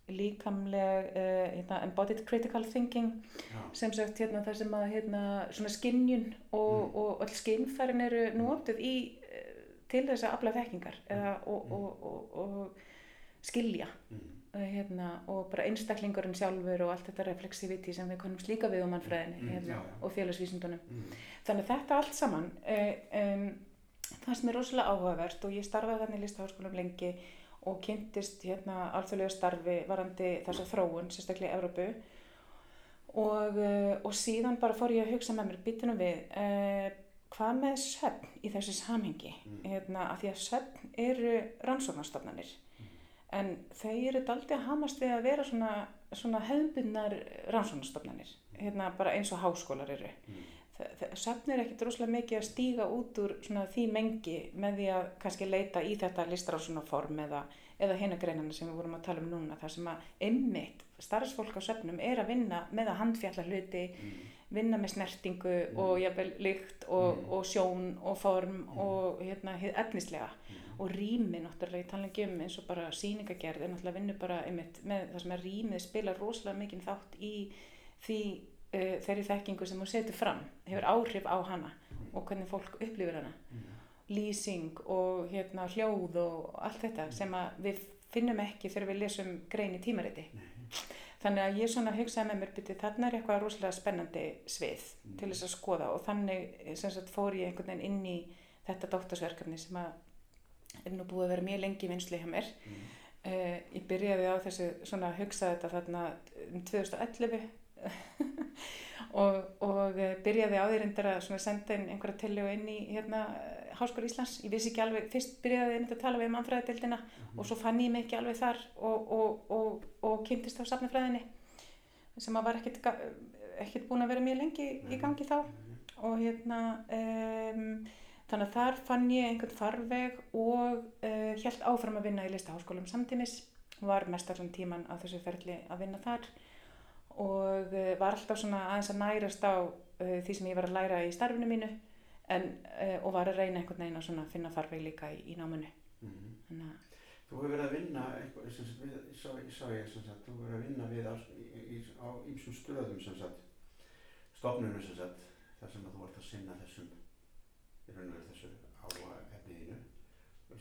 líkamleg uh, hérna, embodied critical thinking já, sem sagt hérna það sem að hérna svona skinnjun og, Mm. og öll skinnfærin eru notuð í til þess að afla þekkingar eða, og, Mm. og, og, og skilja. Mm, eh, hérna, og bara einstaklingurinn sjálfur og allt þetta reflexivity sem við konumst líka við um mannfræðinni Mm, hérna, já, já. og félagsvísindunum. Mm, þannig að þetta allt saman um, fannst mér rosalega áhugavert og ég starfaði þannig í listaháskólum lengi og kynntist hérna alþjóðlega starfi varandi þessa þróun, sérstaklega í Evrópu. Og, uh, og síðan bara fór ég að hugsa með mér býtunum við uh, hvað með söfn í þessu samhengi? Mm. hérna, að því að söfn eru rannsóknarstofnanir en þau eru daldið að hamast við að vera svona, svona hefðbundnar rannsóknarstofnanir hérna, bara eins og háskólar eru. Mm, Söfn er ekkit rosalega mikið að stíga út úr því mengi með því að kannski leita í þetta listrásunarform eða, eða hinna greinana sem við vorum að tala um núna þar sem að einmitt starfsfólk á söfnum er að vinna með að handfjalla hluti, mm, vinna með snertingu Mm. og jafnvel lykt og, Mm. og sjón og form Mm. og hérna efnislega. Mm, og rými náttúrulega, ég tala ekki um eins og bara síningagerð er náttúrulega vinnu bara einmitt með það sem að rýmið spila rosalega mikinn þátt í því uh, þeirri þekkingu sem hún setur fram hefur áhrif á hana og hvernig fólk upplifir hana. Mm, lýsing og hérna hljóð og allt þetta sem við finnum ekki þegar við lesum grein í tímariti þannig að ég svona hugsaði með mér byrju þarna er eitthvað rosalega spennandi svið til þess að skoða. Og þannig sem sagt fór ég einhvern veginn inn í þetta dóttasverkefni sem að er nú búið að vera mjög lengi vinslu hjá mér. Mm, uh, ég byrjaði á þessu svona að hugsa þetta þarna um 2011 og, og eh, byrjaði á því reyndar að senda inn einhverja tillögu inn í hérna eh, Háskóla Íslands, ég vissi ekki alveg, fyrst byrjaði ég að tala við mannfræðadildina og svo fann ég mig ekki alveg þar og, og, og, og kynntist á safnafræðinni sem að var ekkert, ekkert búin að vera mjög lengi í gangi þá. Og hérna um, þannig að þar fann ég einhvern farveg og uh, held áfram að vinna í listaháskólum samtímis. Var mest allan tíman á þessu ferli að vinna þar og uh, var alltaf svona aðeins að nærast á uh, því sem ég var að læra í starfinu mínu en, uh, og var að reyna einhvern veginn að finna farveg líka í, í náminu. Mm. að Þú hefur verið að vinna, eitthvað, sem sagt, við, sá, sá ég sem sagt, þú hefur verið að vinna við á, í, á ýmsum stöðum sem sagt, stofnunum sem sagt, þar sem að þú ert að sinna þessum, í raun og veru þessu áhuga efniðinu,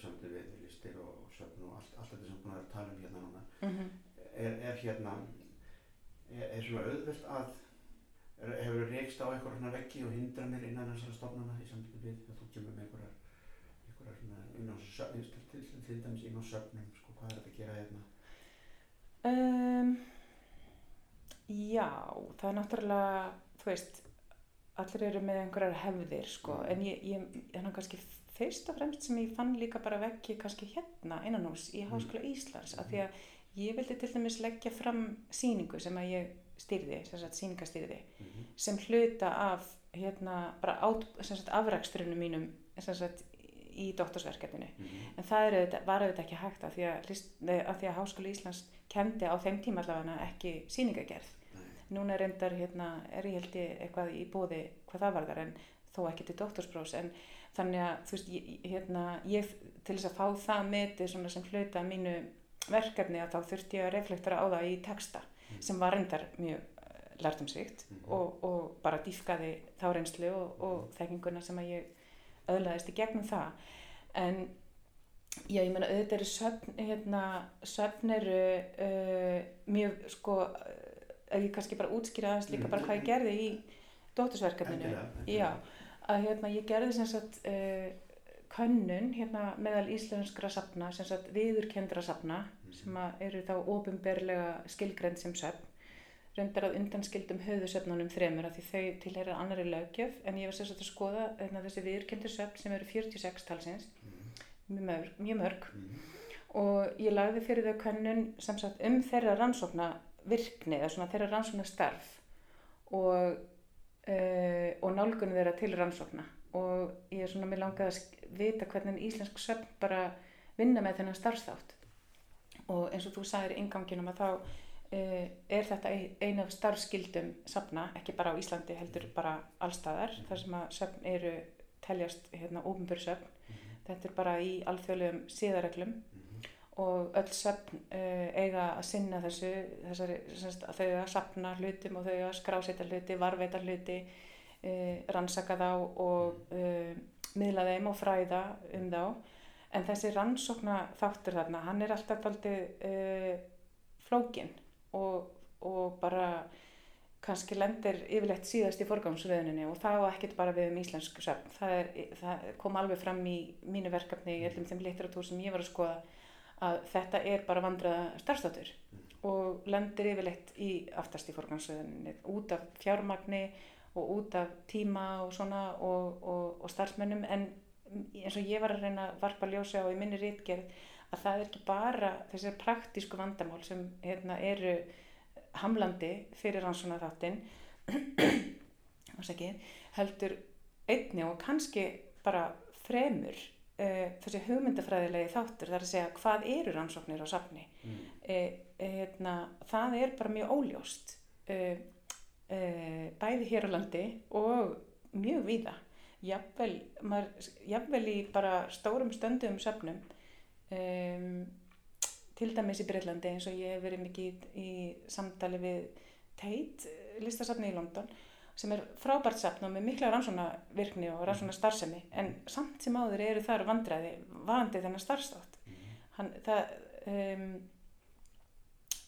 samt við listir og, og söfn og allt, allt þetta sem búin að tala um hérna núna, mm er, er hérna, er, er svona auðvelt að, hefur reykst á eitthvað svona veggi og hindranir innan þessara stofnana í samtöku við að þú kemur með einhverjar, einhverjar svona inn á söfn, til, til, dæmis inn á söfnum, sko, hvað er þetta að gera hérna? Um, já, það er náttúrulega, þú veist, allir eru með einhverjar hefðir, sko, Mm. en ég, ég, þannig kannski fyrst og fremst sem ég fann líka bara vekki kannski hérna innan hús í Mm. Háskóla Íslands, af því að ég vildi til dæmis leggja fram síningu sem að ég stýrði, sem sagt síningastýrði, Mm -hmm. sem hluta af hérna bara át, sem sagt afrakstrunum mínum, sem sagt í doktorsverkefninu. En það auðvitað, var auðvitað ekki hægt af því að, af því að Háskóli Íslands kendi á þeim tíma allavega ekki síningagerð. Núna reyndar, hérna, er ég held ég eitthvað í bóði hvað það varðar en þó ekki til doktorsprófs. En þannig að, þú veist, ég, hérna, ég til þess að fá það svona sem hluta mínu verkefni að þá þurfti ég að reflektara á það í texta sem var reyndar mjög lærtumsvíkt Mhm. og, og bara dýfkaði þá reynslu og, og þekkinguna sem að ég öðlaðist í gegnum það. En já, ég meina auðvitað eru söfn hérna, söfn eru uh, mjög sko uh, ef ég kannski bara útskýra aðeins líka Mhm. bara hvað ég gerði í dóttursverkefninu. Endilega, já, að hérna ég gerði sem sagt uh, könnun hérna meðal íslenskra safna, sem sagt viðurkendra safna sem eru þá ofinberlega skilgrend sem söfn. Reyndar að undanskildum höfðusöfnunum þremur af því þau tilheyra annari lögjöf en ég var sérstaklega að skoða hérna, þessi viðurkendur söfn sem eru 46 talsins. Mjög mörg, mjög mörg. og ég lagði fyrir þau könnun sem sagt um þeirra rannsókna virkni eða svona þeirra rannsókna starf og, uh, og nálgunum þeirra til rannsókna. Og ég er svona, mér langaði að vita hvernig íslensk söfn bara vinna með þennan starfsþátt og eins og þú sagðir í inganginum að þá uh, er þetta ein- ein af starfskildum safna, ekki bara á Íslandi heldur bara allstaðar, þar sem að söfn eru teljast hérna óbumbur söfn, þetta er bara í alþjóðlegum síðareglum og öll söfn uh, eiga að sinna þessu, þessari, semst, að þau að sapna hlutum og þau að skráseta hluti, varveita hluti, uh, rannsaka þá og uh, miðla þeim og fræða um þá. En þessi rannsókna þáttur þarna, hann er alltaf aldrei uh, flókin og, og bara kannski lendir yfirleitt síðast í forgangsröðuninni og það var ekkert bara við um íslensku söfn. Það, er, það kom alveg fram í mínu verkefni í öllum þeim litteratúr sem ég var að skoða að þetta er bara vandraða starfstátur og lendir yfirleitt í aftast í forgangsröðuninni út af fjármagni og út af tíma og svona og, og, og starfsmönnum en eins og ég var að reyna að varpa ljósa á í minni rítgerð að það er ekki bara þessar praktísku vandamál sem hérna, eru hamlandi fyrir rannsóna þáttinn heldur einni og kannski bara fremur uh, þessi hugmyndafræðilegi þáttur þar að segja hvað eru rannsóknir á safni Mm. uh, hérna, það er bara mjög óljóst uh, bæði hér á landi og mjög víða jafnvel, maður, jafnvel í bara stórum stöndum söfnum um, til dæmis í Breitlandi eins og ég hef verið mikið í, í samtali við Tate listasafni í London sem er frábært safn og með mikla rannsóna virkni og rannsóna starfsemi en samt sem áður eru þar vandræði varandi þennan starfstátt hann, það, um,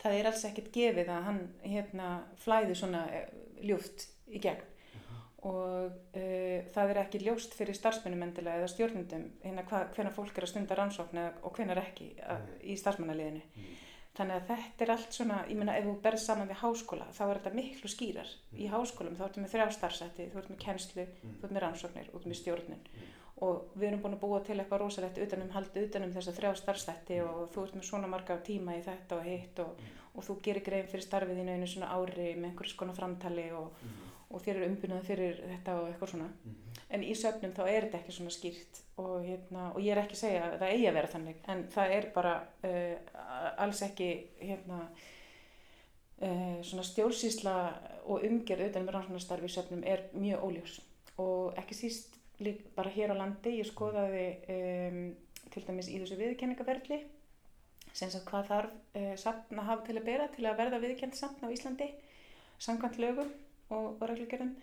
það er alls ekkert gefið að hann hérna flæði svona eh, ljúft í gegn og uh, það er ekki ljóst fyrir starfsmennum endilega eða stjórnundum hérna hvernig fólk er að stunda rannsókn og hvernig ekki að, í starfsmannaliðinu. Þannig að þetta er allt svona, ég meina ef þú berð saman við háskóla þá er þetta miklu skýrar. Í háskólum þá ertu með þrjá starfsætti, þú ert með kennslu, þú ert með rannsóknir, þú ert með stjórnun. Og við erum búin að búa til eitthvað rosalegt utanum haldið utanum þessa þrjá starfstætti og þú ert með svona marga tíma í þetta og hitt og, og þú gerir grein fyrir starfið og, þér er umbunað fyrir þetta og eitthvað svona. En í söfnum þá er þetta ekki svona skýrt og, hérna, og ég er ekki að segja að það eigi að vera þannig en það er bara uh, alls ekki hérna, uh, svona stjórnsýsla og umgerð utan með rannsóknarstarfi í söfnum er mjög óljós. Og ekki síst lík, bara hér á landi ég skoðaði um, til dæmis í þessu viðkenningaferli sem sagt hvað þarf uh, safn að hafa til að bera til að verða viðkend safn á Íslandi samkvæmt lögum og, og reglugerðum.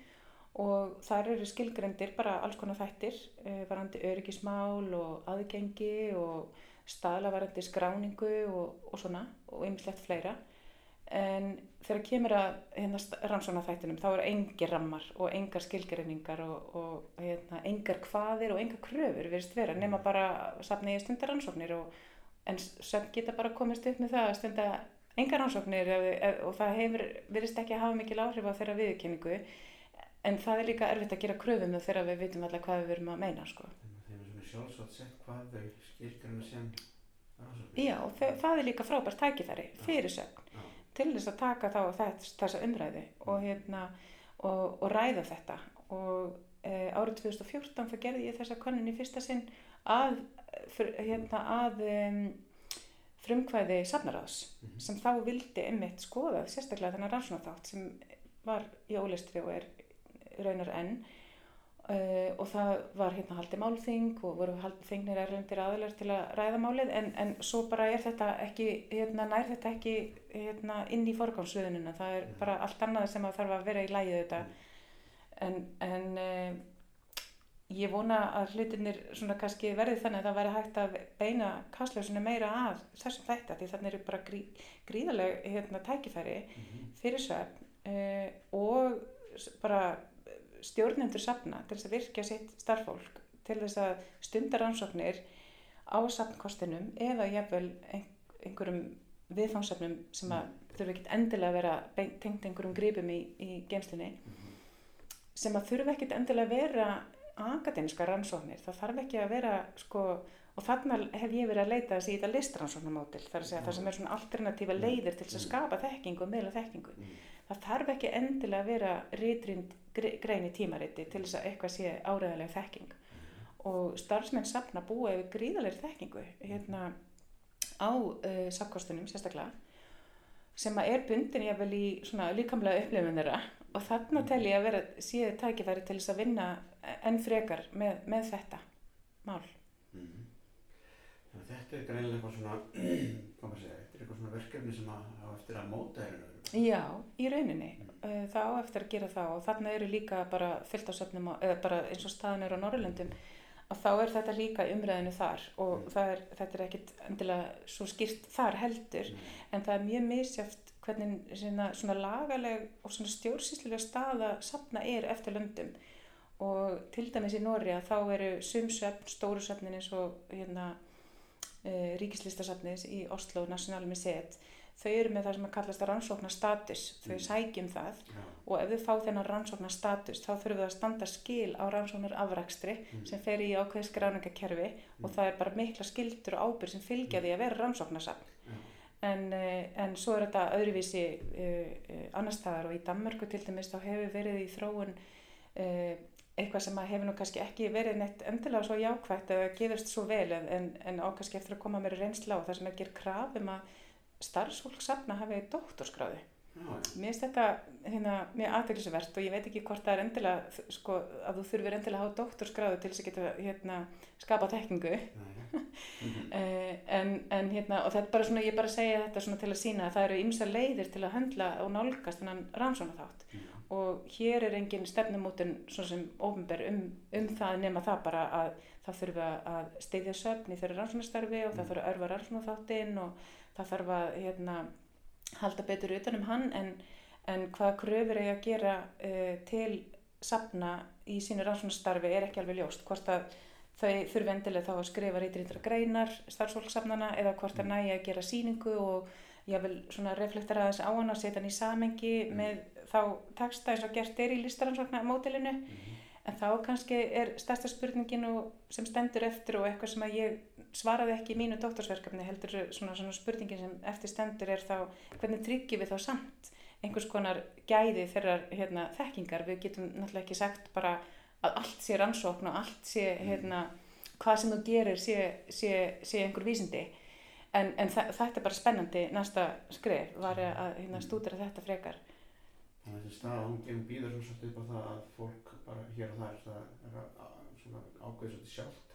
Og þar eru skilgrendir bara alls konar þættir uh, varandi öryggismál og aðgengi og staðla varandi skráningu og, og svona og ymslegt fleira. En þegar kemur að hérna, rannsóna þættinum þá eru engir rammar og engar skilgreiningar og, og hérna, engar hvaðir og engar kröfur verist vera nema bara safni í stundar rannsóknir en sem geta bara komist upp með það að stunda engar rannsóknir og það hefur verist ekki að hafa mikil áhrif á þeirra viðkynningu en það er líka erfitt að gera kröfum með þegar við vitum alltaf hvað við verum að meina sko. Þeim er svona sjálfsagt sett hvað þau skilgrana sem rannsóknir. Já, það er líka frábært tækifæri fyrir sögn Já. til þess að taka þá þess, þessa umræðu og, hérna, og, og ræða þetta og e, árið 2014 þá gerði ég þessa konun í fyrsta sinn að, fyr, hérna, að frumkvæði safnaráðs Mhm. sem þá vildi einmitt skoða sérstaklega þennan rannsónaþátt sem var í ólistri og er raunar enn uh, og það var hérna haldið málþing og voru haldið þingnir erlendir aðlar til að ræða málið en, en svo bara er þetta ekki, hérna nær þetta ekki hérna inn í forgámsviðununa, það er Mhm. bara allt annað sem að þarf að vera í lægið þetta en, en uh, ég vona að hlutinir verði þannig að það væri hægt að beina kastljósinu meira að þessum þætti því þannig eru bara grí, gríðaleg hérna, tækifæri fyrir svefn uh, og bara stjórnendur safna til þess að virkja sitt starffólk til þess að stunda rannsóknir á sapnkostinum eða jafnvel ein, einhverjum viðfangsefnum sem að þurfa ekkert endilega að vera tengt einhverjum gripum í, í geimslinni sem að þurfa ekkert endilega að vera akademiska rannsóknir, það þarf ekki að vera sko, og þarna hef ég verið að leita þessi í þetta listrannsóknarmótil, þar að segja það sem er svona alternatífa leiðir til að skapa þekkingu og meðla þekkingu. Það þarf ekki endilega að vera rítrind grein í tímariti til þess að eitthvað sé áræðilega þekking. Og starfsmenn sapna búa yfir gríðalegri þekkingu hérna á uh, sapkostunum sérstaklega sem að er bundin ég vel í svona líkamlega upplifun þeirra. Og þarna tel ég að vera síðan tækifæri til þess að vinna enn frekar með, með þetta mál. Þannig að þetta er greinilega eitthvað svona, segja, þetta er eitthvað svona verkefni sem að á eftir að móta er Já, í rauninni. Uh, Það á eftir að gera það og þarna eru líka bara fyllt á bara eins og staðan er á Norrlöndum, að þá er þetta líka umræðinu þar og Mm. er, þetta er ekkit endilega svo skýrt þar heldur, en það er mjög misjáft hvernig svona, svona lagaleg og svona stjórnsýslulega staða safna er eftir löndum og til dæmis í Nóri að þá eru sumsöfn, stóru söfnin eins og hérna, e, ríkislistasafnis í Oslo National Museet þau eru með það sem að kallast rannsóknar status, þau Mm. sækjum það Já, og ef þau fá þennan rannsóknar status þá þurfum við að standa skil á rannsóknar afrakstri Mm. sem fer í ákveð skráningakerfi og það er bara mikla skildur og ábyrg sem fylgja því að vera rannsóknarsafn. Já, en, eh, en svo er þetta öðruvísi uh, uh, annar staðar og í Danmörku til dæmis þá hefur verið í þróun uh, eitthvað sem hefur nú kannski ekki verið neitt endilega svo jákvægt eða gefist svo vel en, en, en á kannski eftir að koma mér reynsla á það sem er gerð krafum að starfsfólk safna hafi doktorskráði. já. Mér finnst þetta hérna, mjög aðdeglisvert og ég veit ekki hvort það er endilega sko, að þú þurfir endilega að hafa doktorskráði til þess að geta hérna, skapa tekningu. Mhm. Uh, en, en hérna, og þetta er bara svona, ég bara segja þetta svona til að sína að það eru ymsa leiðir til að höndla og nálgast þennan rannsóna þátt Já. Og hér er engin stefnumótin svona sem ofnber um, um það nema það bara að það þurfa að steyðja söfn í þeirra rannsónastarfi og það Mm. þurfa að örfa rannsóna þáttinn og það þarf að hérna, halda betur utan um hann en, en hvaða kröfur er að gera uh, til safna í sínu rannsónastarfi er ekki alveg ljóst. Hvort að þau þurfi endilega þá að skrifa reytirindra greinar starfsfólksafnana eða hvort að næja að gera síningu og ég vil svona reflektera aðeins á hann og setja hann í samengi með þá texta eins og gert er í listaransvagna mótilinu Mhm. en þá kannski er stærsta spurningin og sem stendur eftir og eitthvað sem að ég svaraði ekki í mínu doktorsverkefni heldur svona, svona spurningin sem eftir stendur er þá hvernig tryggjum við þá samt einhvers konar gæði þeirrar hérna, þekkingar? Við getum náttúrulega ekki sagt bara að allt sé rannsókn og allt sé hérna, hvað sem þú gerir sé, sé, sé einhver vísindi. En, en þetta er bara spennandi næsta skrif var að hérna, stúdira þetta frekar Þannig að þessi stað ángefum býður svo svolítið á það að fólk bara hér og þar það er svona ákveði svolítið sjálft.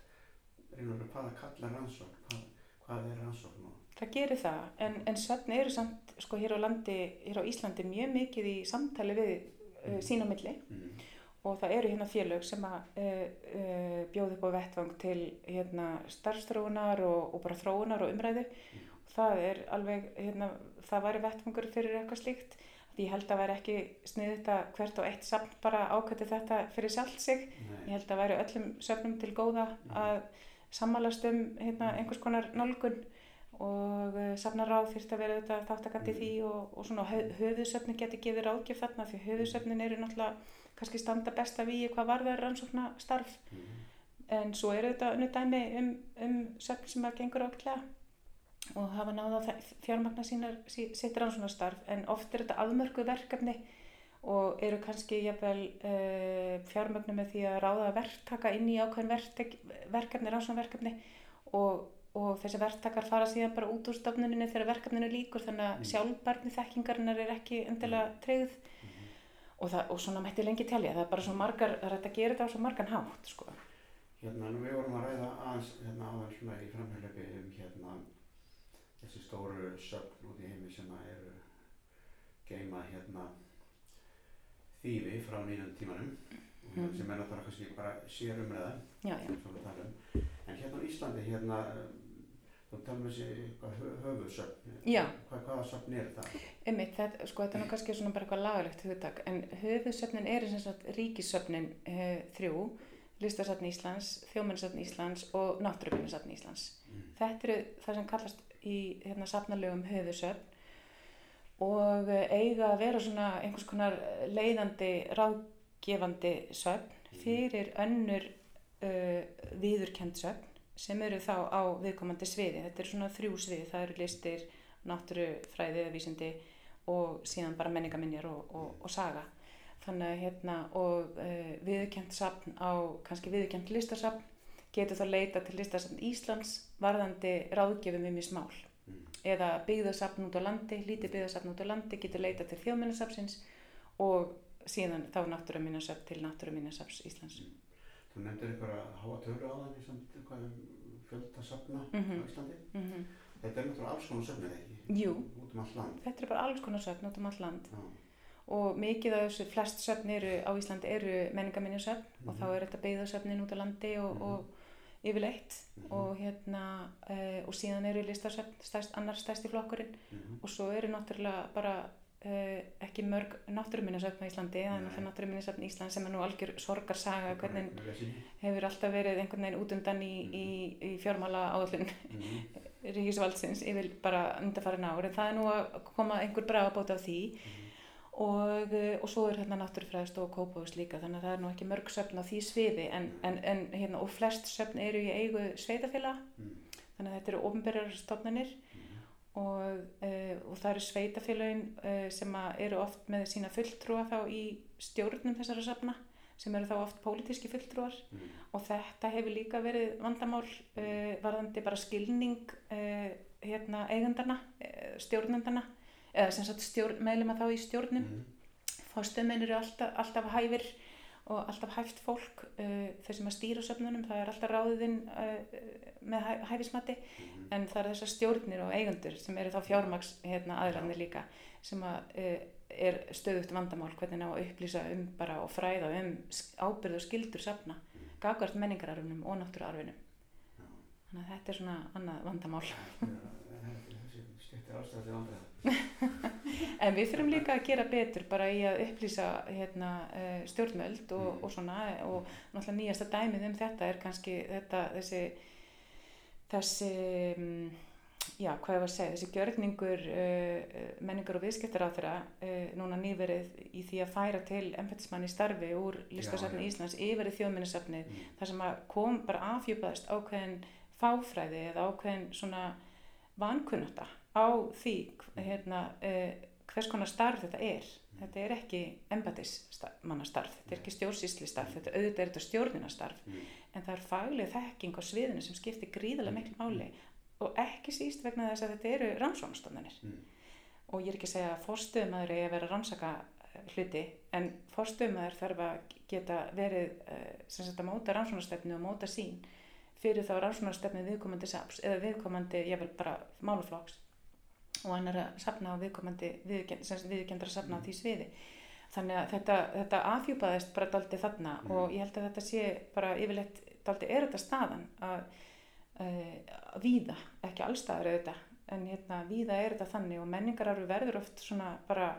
Reynur að hvað að kalla rannsókn, hvað, hvað er rannsókn og Það gerir það, en, en svefni eru samt sko hér á landi, hér á Íslandi mjög mikið í samtali við uh, sín á milli. Mm. og það eru hérna félög sem að uh, uh, bjóða upp á vettvang til hérna starfstróunar og, og bara þróunar og umræðu. Og það er alveg, hérna, það væri vettvangur fyrir eitthvað slíkt ég held að væri ekki sniðið þetta hvert og eitt safn bara ákvæði þetta fyrir sjálft sig. Ég Nei, held að væri öllum söfnum til góða að sammálast um hérna, einhvers konar nálgun. Og uh, safnaráð þyrfti að vera þetta þáttakandi því og, og svona höf, höfuðsöfnin geti gefið ráðgjöf þarna því höfuðsöfnin eru náttúrulega kannski standa besta við hvað varðar rannsókna starf mm. en svo eru þetta önnu dæmi um, um söfn sem að gengur ákveðlega og hafa náða fjármagna sínar sí, sitt rannsóknarstarf en oft er þetta afmörku verkefni og eru kannski jafnvel uh, fjármögnu með því að ráða verktaka inn í ákveðin verkefni, rannsóknarverkefni og, og þessi verktakar fara síðan bara út úr stofnuninni þegar verkefninu líkur þannig að Mm. sjálfbarni þekkingarinnar er ekki endilega treyð Mm. og, það, og svona mætti lengi telja, það er bara svo margar, það er hægt að gera þetta á svo margan hátt sko. Hérna, nú við vorum að ræða aðeins hérna áðan svona í framhjálpi um hérna þessi stóru söfn út í heimi sem að eru geima hérna þýfi frá nýjum tímanum Mhm. sem er náttúrulega kannski bara sér umræða við um. En hérna á Íslandi hérna þú talum þessi eitthvað hö- höfuðsöfn. Já. Hvað, hvaða söfn er það? Einmitt, þetta, sko, þetta er nú kannski svona bara eitthvað lagalegt hugtak, en höfuðsöfnin er sem sagt ríkissöfnin uh, þrjú, listasafn Íslands, þjóminnsafn Íslands og náttúruminnisafn Íslands. Mm. Þetta eru það sem kallast í hérna, safnalögum höfusöfn og eh, eiga að vera svona einhvers konar leiðandi, ráðgefandi söfn fyrir önnur uh, viðurkend söfn sem eru þá á viðkomandi sviði. Þetta eru svona þrjú sviði, það eru listir, náttúrufræði eða vísindi og síðan bara menningaminjar og, og, og saga. Þannig að hérna og uh, viðurkend safn á, kannski viðurkend listasafn getur þá leita til listasafn Íslands varðandi ráðgefum um í smál Mm. eða byggðasafn út á landi, lítið byggðasafn út á landi getur leita til þjóðminnarsafnsins og síðan þá náttúruminnarsafn til náttúruminnarsafns Íslands. Þú nefndir einhverja háa tölu á þann í samt eitthvað um fjölda safna Mhm. á Íslandi. Mm Þetta er náttúrulega alls konar söfnið ekki? Jú, um allt þetta er bara alls konar söfn út um all land Já. og mikið af þessu, flest söfn eru á Íslandi eru menningaminnarsöfn og Mhm. þá er þetta byggðasöfnin út á landi og, Mhm. og yfirleitt Mhm. og hérna uh, og síðan eru listasöfn stærst, annar stærsti flokkurinn Mhm. og svo eru náttúrulega bara uh, ekki mörg náttúruminnarsöfn á Íslandi, það er náttúrulega náttúruminnarsöfn Ísland sem er nú algjör sorgarsaga hvernig hefur alltaf verið einhvern veginn út undan í, í, í fjármála áallun Mhm. ríkisvaldsins yfir bara undarfærin ár en það er nú að koma einhver bragabót af því Mhm. Og, eh, og svo er hérna náttúrufræðist og kópavus líka þannig að það er nú ekki mörg söfn á því sviði en, en, en hérna og flest söfn eru í eigu sveitafélag Mhm. þannig að þetta eru ofnbyrjar stofnanir Mhm. og, uh, og það eru sveitafélagin uh, sem að eru oft með sína fulltrúa þá í stjórnum þessara safna sem eru þá oft pólitíski fulltrúar Mhm. og þetta hefur líka verið vandamál uh, varðandi bara skilning uh, hérna eigendana, uh, stjórnendana eða sem sagt meðlema þá í stjórnum Mhm. fórstöðmenn eru alltaf, alltaf hæfir og alltaf hæft fólk uh, þeir sem að stýra söfnunum, það er alltaf ráðin uh, með hæ, hæfismati Mhm. en það er þessar stjórnir og eigendur sem eru þá fjármaks hérna, aðlarnir líka sem að uh, er stöðugt vandamál hvernig að upplýsa um bara og fræða um ábyrð og skildur safna gagvart menningararfinum og náttúruarfinum Já. þannig að þetta er svona annað vandamál Þessi styrtir ástæða til vandræða. en við fyrirum líka að gera betur bara í að upplýsa hérna, uh, stjórnmöld og, Mm. og svona og náttúrulega nýjasta dæmið um þetta er kannski þetta, þessi þessi mm, já, hvað ég var að segja, þessi gjörningur uh, menningar og viðskiptar á þeirra uh, núna nýverið í því að færa til embættismann í starfi úr listasafni. Íslands yfir í þjóðminnisafnið Mhm. þar sem að kom bara afhjúpaðist ákveðin fáfræði eða ákveðin svona vankunnata á því hérna, uh, hvers konar starf þetta er. Þetta er ekki embættismannastarf, þetta er ekki stjórnsýslistarf, þetta auðvitað er þetta stjórninastarf Mhm. en það er fagleg þekking á sviðinu sem skiptir gríðarlega miklu máli. Og ekki síst vegna þess að þetta eru rannsóknastofnanir. Mhm. og ég er ekki að segja að forstöðumæður eigi að vera að rannsaka eh, hluti en forstöðumæður þarf að geta verið eh, sem sagt að móta rannsóknastefnu og móta sín fyrir þá rannsóknastefnu viðkomandi saps eða viðkomandi, ég vil bara máluflokks og hann er að safna á viðkomandi viðurkenndra að safna á því sviði þannig að þetta, þetta afhjúpaðist bara daldi þarna Mhm. og ég held að þetta sé bara yfirleitt daldi er þetta staðan að uh, víða, ekki allstaðar auðvitað, en hérna víða er þetta þannig og menningararfi verður oft svona bara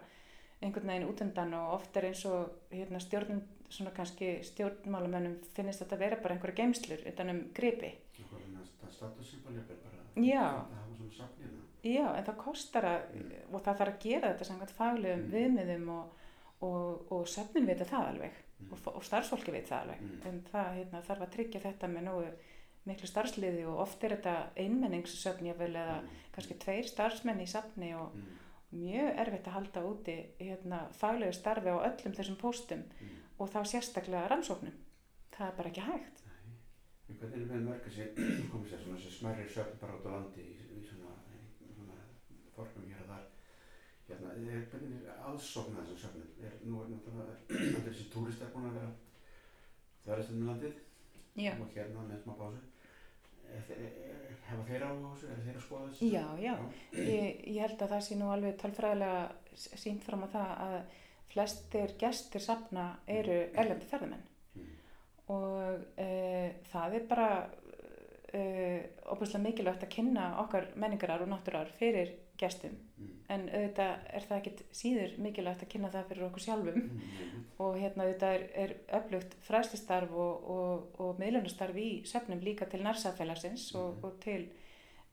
einhvern veginn útundan og oft er eins og hérna stjórnum, svona kannski stjórnmálamönnum finnist þetta vera bara einhverja geimslur utan um gripi. Eitthvað svona sta- statussymbol jafnvel bara. Já. Þetta hafa svona safnina. Já, en það kostar að, og það þarf að gera þetta samkvæmt faglegum Mm. viðmiðum og, og, og söfnin vita það alveg Mm. og, og starfsfólki veit það alveg Mm. en það hérna, þarf að tryggja þetta með nógu miklu starfsliði og oft er þetta einmenningssöfn jafnvel eða Mhm. kannski tveir starfsmenn í safni og mjög erfitt að halda úti hérna, faglegu starfi á öllum þessum póstum Mhm. og þá sérstaklega rannsóknum. Það er bara ekki hægt. Nei. En hvernig er með mörg þessi, komið sér, svona þessi smærri söfn bara út á landi í, í svona þorpum hér og þar. Hérna, er, hvernig er aðsókn að þessum söfnum? Er, nú er náttúrulega, allir þessi túristar búin að vera þverjast um landið Já, og hérna með smá er, hefa þeir á þessu? Er þeir að skoða þessu? já, já. Ég, ég held að það sé nú alveg tölfræðilega sínt fram á það að flestir gestir safna eru erlendi ferðamenn Mm. og e, það er bara e, óbúslega mikilvægt að kynna okkar menningarar og náttúrar fyrir gestum Mm. en auðvitað er það ekkit síður mikilvægt að kynna það fyrir okkur sjálfum Mm. og hérna auðvitað er, er öflugt fræslistarf og, og, og miðlunastarf í söfnum líka til nærsamfélagsins og, Mhm. og til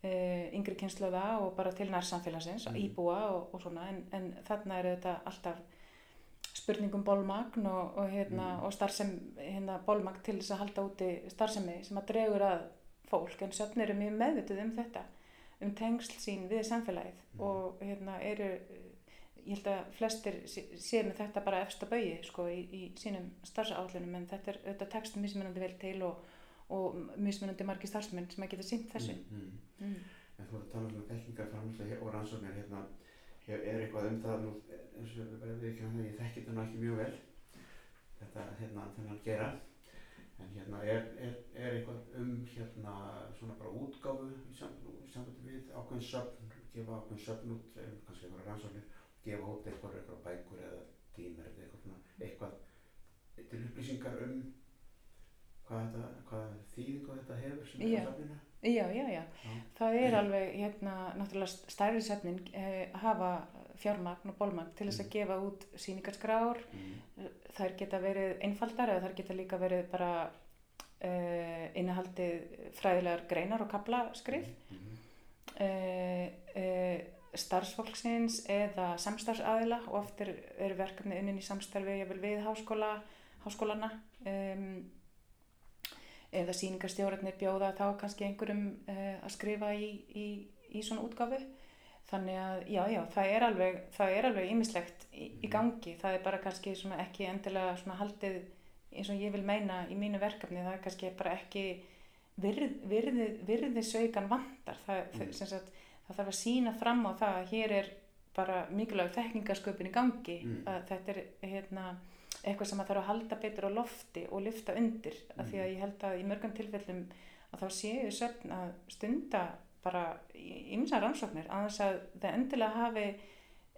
uh, yngri kynnslóða og bara til nærsamfélagsins, Mhm. íbúa og, og svona en, en þarna er auðvitað alltaf spurningum bólmagn og, og, hérna, Mhm. og starfsem, hérna, bólmagn til þess að halda úti starfsemi sem að dregur að fólk en söfn eru mjög meðvituð um þetta um tengsl sín við samfélagið Mhm. og hérna eru ég held að flestir sé- séu með þetta bara efst að bauði sko í, í sínum starfsáallunum en þetta er auðvitað text mismunandi vel til og, og mismunandi margir starfsmenn sem að geta sínt þessu Mm. mm. En þú ert að tala um þekkingarframlega og rannsóknir hérna, er, er eitthvað um það nú, eins og við ekki hann, ég þekki þetta nú ekki mjög vel, þetta hérna þennan gera, en hérna er, er, er eitthvað um hérna svona bara útgáfu í sam- í sambandi við ákveðin söfn, gefa ákveðin söfn út, kannski einhverja rannsóknir, gefa út eitthvað, eitthvað bækur eða tímur eða eitthvað svona, eitthvað til upplýsingar um hvað þetta, hvað þýðingu þetta hefur sem er á söfninu. Já, já, já, Já. það er alveg hérna náttúrulega stærri söfnin eh, hafa fjármagn og bólmagn til þess að Mm. gefa út síningarskrár Mm. þær geta verið einfaldar eða þær geta líka verið bara uh, innihaldið fræðilegar greinar og kablaskrif Mhm. uh, uh, starfsfólksins eða samstarfsaðila og oft er, er verkefni unnin í samstarfi við háskóla, háskólana um, eða síningarstjórnir bjóða þá kannski einhverjum uh, að skrifa í, í, í svona útgáfu þannig að já, já, það er alveg það er alveg ýmislegt í, í Mhm. gangi það er bara kannski ekki endilega svona haldið eins og ég vil meina í mínu verkefni það er kannski bara ekki virð, virði, virðisaukan vantar það, Mm. það, sem sagt, það þarf að sína fram á það að hér er bara mikilvæg þekkingasköpun í gangi Mm. þetta er hérna, eitthvað sem að þarf að halda betur á lofti og lyfta undir af því að Mm. ég held að í mörgum tilfellum að þá séu söfn að stunda bara ymsa rannsóknir að þess að það endilega hafi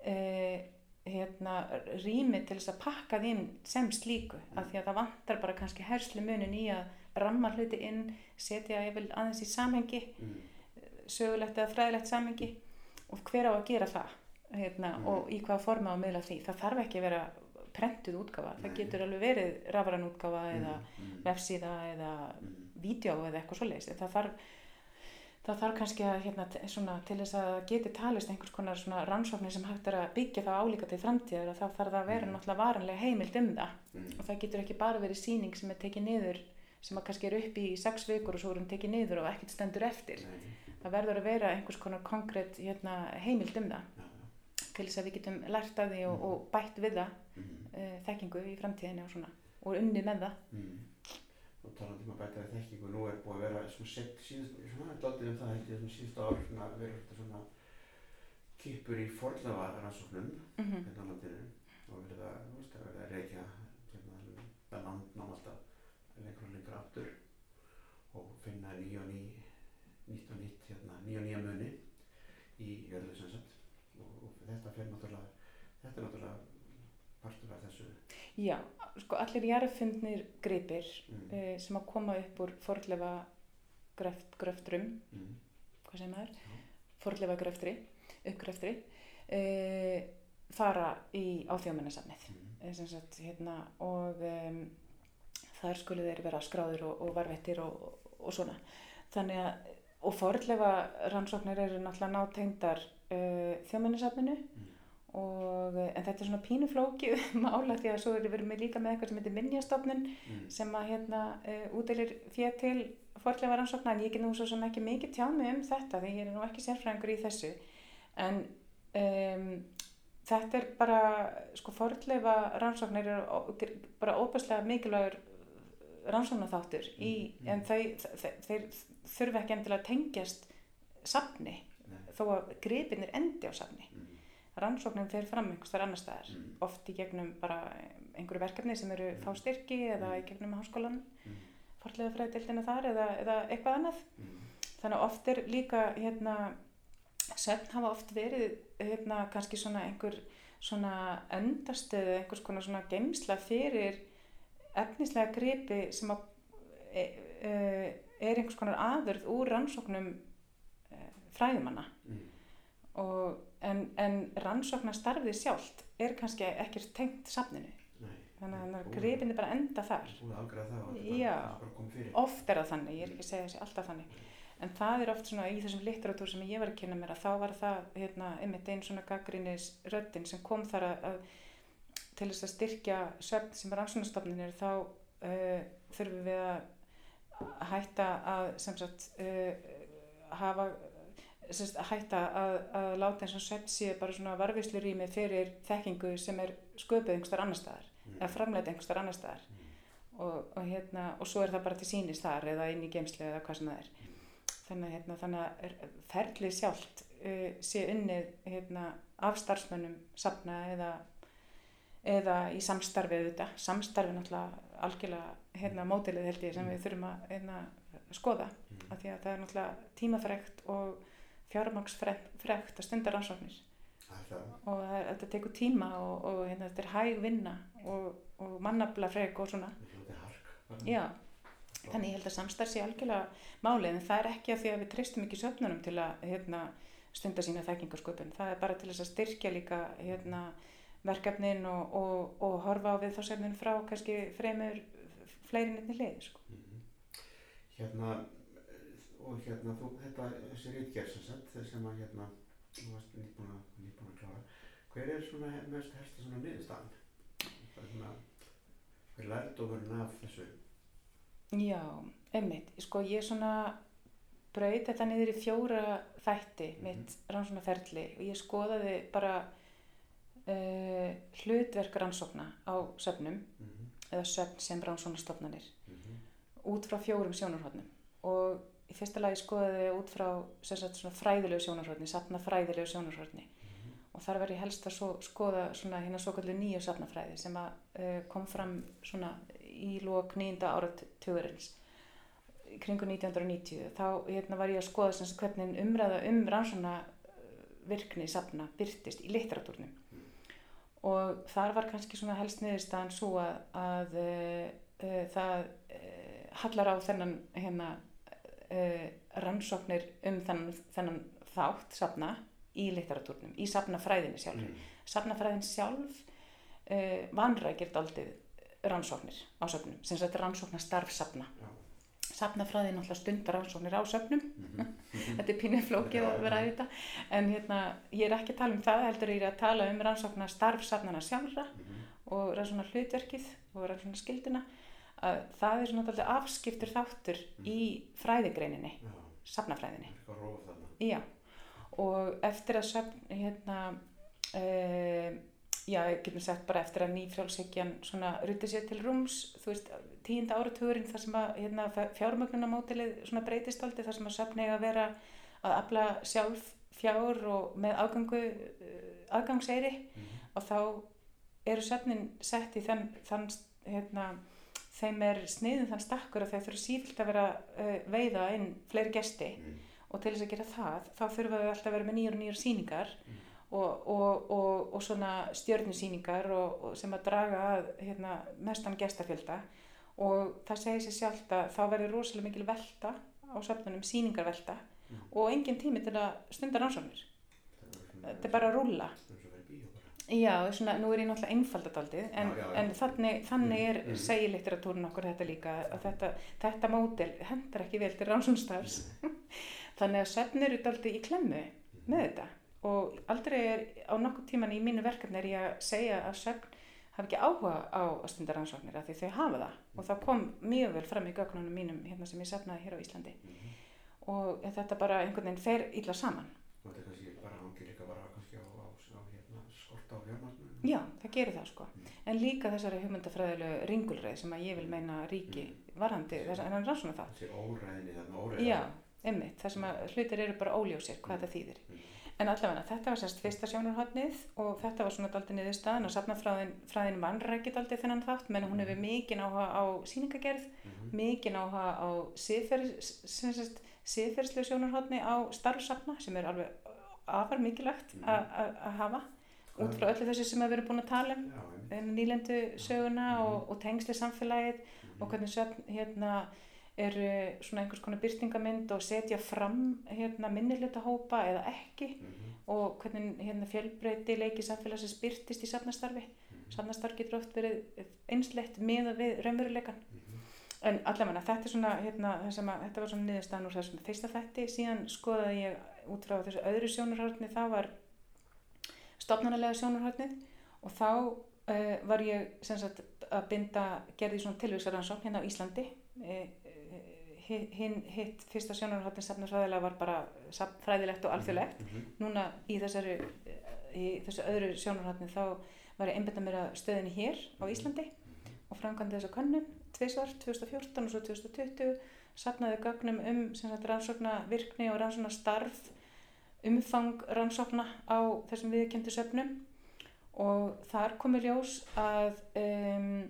eh, hérna, rými til þess að pakka því inn sem slíku af því að það vantar bara kannski herslu munin í að ramma hluti inn setja aðeins í samhengi Mm. sögulegt eða fræðilegt samhengi og hver á að gera það hérna, Mhm. og í hvaða forma á að miðla því það þarf ekki að vera prentuð útgáfa það getur alveg verið rafran útgáfa eða Mm. vefsíða eða Mm. vídeo eða eitthvað svoleiðis það þarf, það þarf kannski að hérna, svona, til þess að geti talist einhvers konar rannsóknir sem hægt er að byggja það álíka til framtíðar að þá þarf það að vera náttúrulega varanlega heimild um það Mm. og það getur ekki bara verið síning sem er tekið niður sem að kannski er upp í sex vikur og svo er hún tekið niður og ekkert stendur eftir Nei. það verður að vera einhvers konar konkrétt hérna, heimild um það. Til þess að við getum lært af því og, Mhm. og bætt við það Mm. uh, þekkingu í framtíðinni og svona og unnið með það Mm. Og talandi um að bæta við þekkingu, nú er búið að vera svona sett síðust, svona daldið um það held ég svona síðustu ár svona verið þetta svona kipur í forðlafa rannsóknum mm -hmm. hérna á landinu og verið að, veist, að verið að reykja hérna það landnám alltaf lengur og lengur aftur og finna ný og ný nýtt og nýtt hérna, ný og nýja muni í jörðu sem sagt og, og þetta fer náttúrulega þetta er náttúrulega partur af þessu Já, sko allir jarðfundnir gripir mm. uh, sem að koma upp úr forðlefa gröft, gröftrum, Mm. hvað segir maður? Já. Forðlefa gröftri, uppgröftri, uh, fara í áþjóðmennisafnið. Mm. Sagt, hérna, og um, þar skulu þeir vera skráður og, og varvettir og, og svona. Þannig að, og forðlefa rannsóknir eru náttúrulega nátengdar uh, þjóðmennisafninu Mm. Og, eh, en þetta er svona pínuflókið mála því að svo erum við líka með eitthvað sem heitir minnjastofnun Mm. sem að hérna uh, úteilir fér til forðlega rannsóknar en ég get nú svo sem ekki mikið tjáð mig um þetta því ég er nú ekki sérfræðingur í þessu en um, þetta er bara sko forðlega rannsóknar er bara óbærslega mikilvægur rannsóknarþáttur í, Mm, mm. en þau, þeir, þeir þurfa ekki endilega að tengjast safni Nei. þó að gripin er endi á safni Mm. rannsóknin fer fram einhvers þar annar staðar Mm. oft í gegnum bara einhverju verkefni sem eru Mm. fá styrki eða í gegnum háskólan Mm. farlega fræðildina þar eða, eða eitthvað annað Mm. þannig að oft er líka hérna söfn hafa oft verið hérna kannski svona einhver svona endastöðu einhvers konar svona geimsla fyrir efnislega gripi sem að e, e, er einhvers konar aðurð úr rannsóknum e, fræðimanna Mm. Og, en, en rannsóknastarfið sjálft er kannski ekkert tengt safninu Nei. þannig að gripinni bara enda þar Já. oft er það þannig, ég er ekki að segja þessi alltaf þannig en það er oft svona í þessum litteratúr sem ég var að kynna mér að þá var það hérna, einmitt einn svona gaggrínis röddin sem kom þar að, að til þess að styrkja svefn sem rannsóknarstofnunir þá uh, þurfum við að hætta að sem sagt uh, hafa sagt, hætta að, að láta eins og svefn sé bara svona varvislu rými fyrir þekkingu sem er sköpuð einhverstar annar staðar Mm. eða framleita einhverstar annar staðar. Og, og, hérna, og svo er það bara til sínis þar eða inn í geimslu eða hvað sem það er. Þannig að, hérna, þannig að er- ferlið sjálft uh, sé unnið hérna, af starfsmönnum safna eða, eða í samstarfi auðvitað, samstarfi náttúrulega algjörlega hérna, mótilið held ég sem við þurfum að hérna, skoða. Mm. af því að það er náttúrulega tímafrekt og fjármagsfrekt að stunda rannsóknir. Og það, þetta tekur tíma og, og hérna, þetta er hæg vinna og, og mannabla frek og svona. Já, þannig ég held að samstarf sé algjörlega málið en það er ekki að því að við treystum ekki söfnunum til að hérna, stunda sína þekkingarsköpun. Það er bara til þess að styrkja líka hérna, verkefnin og, og, og horfa á við þá sefnin frá kannski fremur fleiri nefnir leið sko. Mhm. Hérna, eh, og hérna, þú, þetta, þessi rítgerð sem sagt, sem að hérna, þú varst nýbúin að, nýbúin að klára, hver er svona mest helsta svona niðurstaðan? Það er svona, hver er lærdómurinn af þessu? Já, einmitt, sko ég svona braut þetta niður í fjóra þætti Mhm. mitt rannsóknarferli og ég skoðaði bara uh, hlutverk rannsókna á söfnum Mm -hmm. eða söfn sem rannsóknarstofnanir Mm -hmm. út frá fjórum sjónarhóttnum og í fyrsta lagi skoðaði ég út frá sagt, fræðilegu sjónarhóttni, safna fræðilegu sjónarhóttni og þar var ég helst að svo, skoða svona hérna svo kallu nýju safnafræði sem að uh, kom fram svona í lók nýjunda áratugurins í kringu 1990 þá hérna var ég að skoða sagt hvernig umræða um rannsóna virkni safna byrtist í litteratúrnum. Og þar var kannski svona helst niðurstaðan svo að, að uh, uh, það hallar á þennan hérna uh, rannsóknir um þennan, þennan þátt safna í litteratúrnum, í safnafræðinni sjálf. Mm. Safnafræðin sjálf uh, vanrækir daldið rannsóknir á söfnum, sem sagt rannsóknastarf safna. Já. Safnafræðin náttúrulega stundar rannsóknir á söfnum, Mhm. þetta er pínuð flókið að vera að þetta, en hérna, ég er ekki að tala um það, heldur ég er að tala um rannsóknastarf safnana sjálfra Mhm. og rannsóknar hlutverkið og rannsóknar skildina, að það er svona daldið afskiptur þáttur í fræðigreininni, Já, safnafræðinni. Já, og eftir að söfn, hérna, uh, já, getum sagt bara eftir að nýfrjálshyggjan svona ruti sér til rúms, þú veist, tíunda áratugurinn þar sem að hérna, fjármögnunamótilið svona breytist aldrei, þar sem að söfn eiga að vera að afla sjálf fjár og með aðgangu, uh, aðgangseyri. Mhm. og þá eru söfnin sett í þann, þann hérna, þeim er sniðin þann stakkur að þeir þurfa sífilt að vera uh, veiða inn fleiri gesti Mm. og til þess að gera það þá þurfa við alltaf að vera með nýjar og nýjar síningar Mm. og, og, og, og svona og sem að draga að hérna, mestan gestafjölda og það segir sér sjálft að þá verður rosalega mikil velta á söfnunum, sýningarvelta Mm. og engin tími til að stunda svona- þetta er bara að rúlla Já, svona, nú er ég náttúrulega einfaldadaldið en, Já, já, já. en þannig, þannig Mm, er mm. segir litteratúrin okkur þetta líka að þetta, þetta mótel hendar ekki vel til rannsónstafs þannig að söfn eru daldið í klemmu með þetta og aldrei er á nokkuð tíman í mínu verkefni er ég að segja að söfn hafi ekki áhuga á að stunda rannsóknir af því þau hafa það og það kom mjög vel fram í gögnunum mínum hérna sem ég safnaði hér á Íslandi Mhm. og þetta bara einhvern veginn fer illa saman Og þetta kannski bara hangir líka bara kannski á, á, á hérna, skorta á fjármagnum. Já, það gerir það sko. Mm. En líka þessari hugmyndafræðilegu ringulreið sem að ég vil meina ríki varandi þess að hann rannsóna það. Þessi óræðinni þarna óræðinni. Já, einmitt, það sem að hlutir eru bara óljósir hvað það þýðir. Mm. En allavega, þetta var sérst fyrsta sjónarhóttnið og þetta var svona daldið niður staðan og safnafræðin fræðin vannrækið daldið þennan þátt menn hún hefur mikinn áhuga á síningagerð, Mhm. mikinn áhuga á siðferðslu sjónarhóttni á starfsafna sem er alveg afar mikilvægt Mhm. að að- að hafa út frá öllu þessu sem við erum búin að tala um um nýlendu söguna Mhm. og, og tengsli samfélagið og Mhm. hvernig söfn hérna, eru svona einhvers konar byrtingamind og setja fram hérna, minnihlutahópa eða ekki Mhm. og hvernig hérna, fjölbreyti leiki samfélagsins byrtist í safnastarfi. Safnastarf getur oft verið einslegt miða við raunveruleikan. Mhm. En allavega þetta er svona, hérna, að, þetta var svona niðurstaðan úr þessum fyrsta þætti, síðan skoðaði ég út frá þessu öðru sjónarhörni, það var stofnanalega sjónarhörnið og þá uh, var ég sem sagt að binda, gerði svona tilvísaransókn hérna á Íslandi, uh, hinn hitt fyrsta sjónarhörni safnarfræðilega var bara fræðilegt og alþjóðlegt, Mhm. núna í þessari, í þessu öðru sjónarhörni þá var ég einbindað mér að stöðinni hér á Íslandi og framkvæmdi þessa könnun tvisvar, 2014 og svo 2020 sapnaði gögnum um rannsókna virkni og rannsókna starf umfang rannsókna á þessum viðkjöndu söfnum. Og þar komi ljós að um,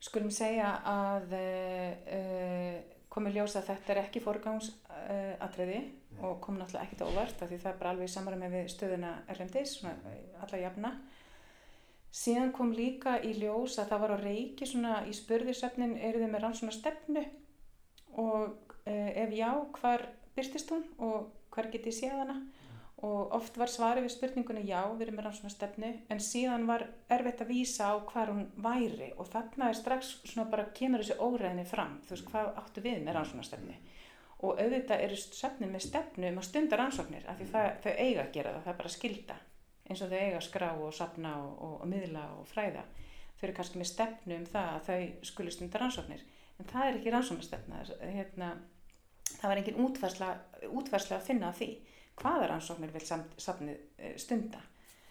skulum segja að uh, komi ljós að þetta er ekki forgangsatriði uh, og kom náttúrulega ekkert á óvart af því það er bara alveg í samræmi við stöðuna erlendis, svona alla jafna. Síðan kom líka í ljós að það var á reiki svona í spurðisöfnin eru þið með rannsóna stefnu og uh, ef já, hvar byrtist hún? Og hvar getið séð hana og oft var svari við spurningunni já, við erum með rannsóna stefnu en síðan var erfitt að vísa á hvar hún væri og þarna er strax svona bara kemur þessi óræðinni fram, þú veist hvað áttu við með rannsóna stefnu og auðvitað eru söfnin með stefnu um að stunda rannsóknir af því það, þau eiga að gera það, það er bara skilda eins og þau eiga að skrá og sapna og, og, og miðla og fræða. Þau eru kannski með stefnu um það að þau skuli stunda rannsóknir. En það er ekki rannsóknarstefna. Hérna, það var engin útværsla, útværsla að finna því hvaða rannsóknir vil sapnið stunda.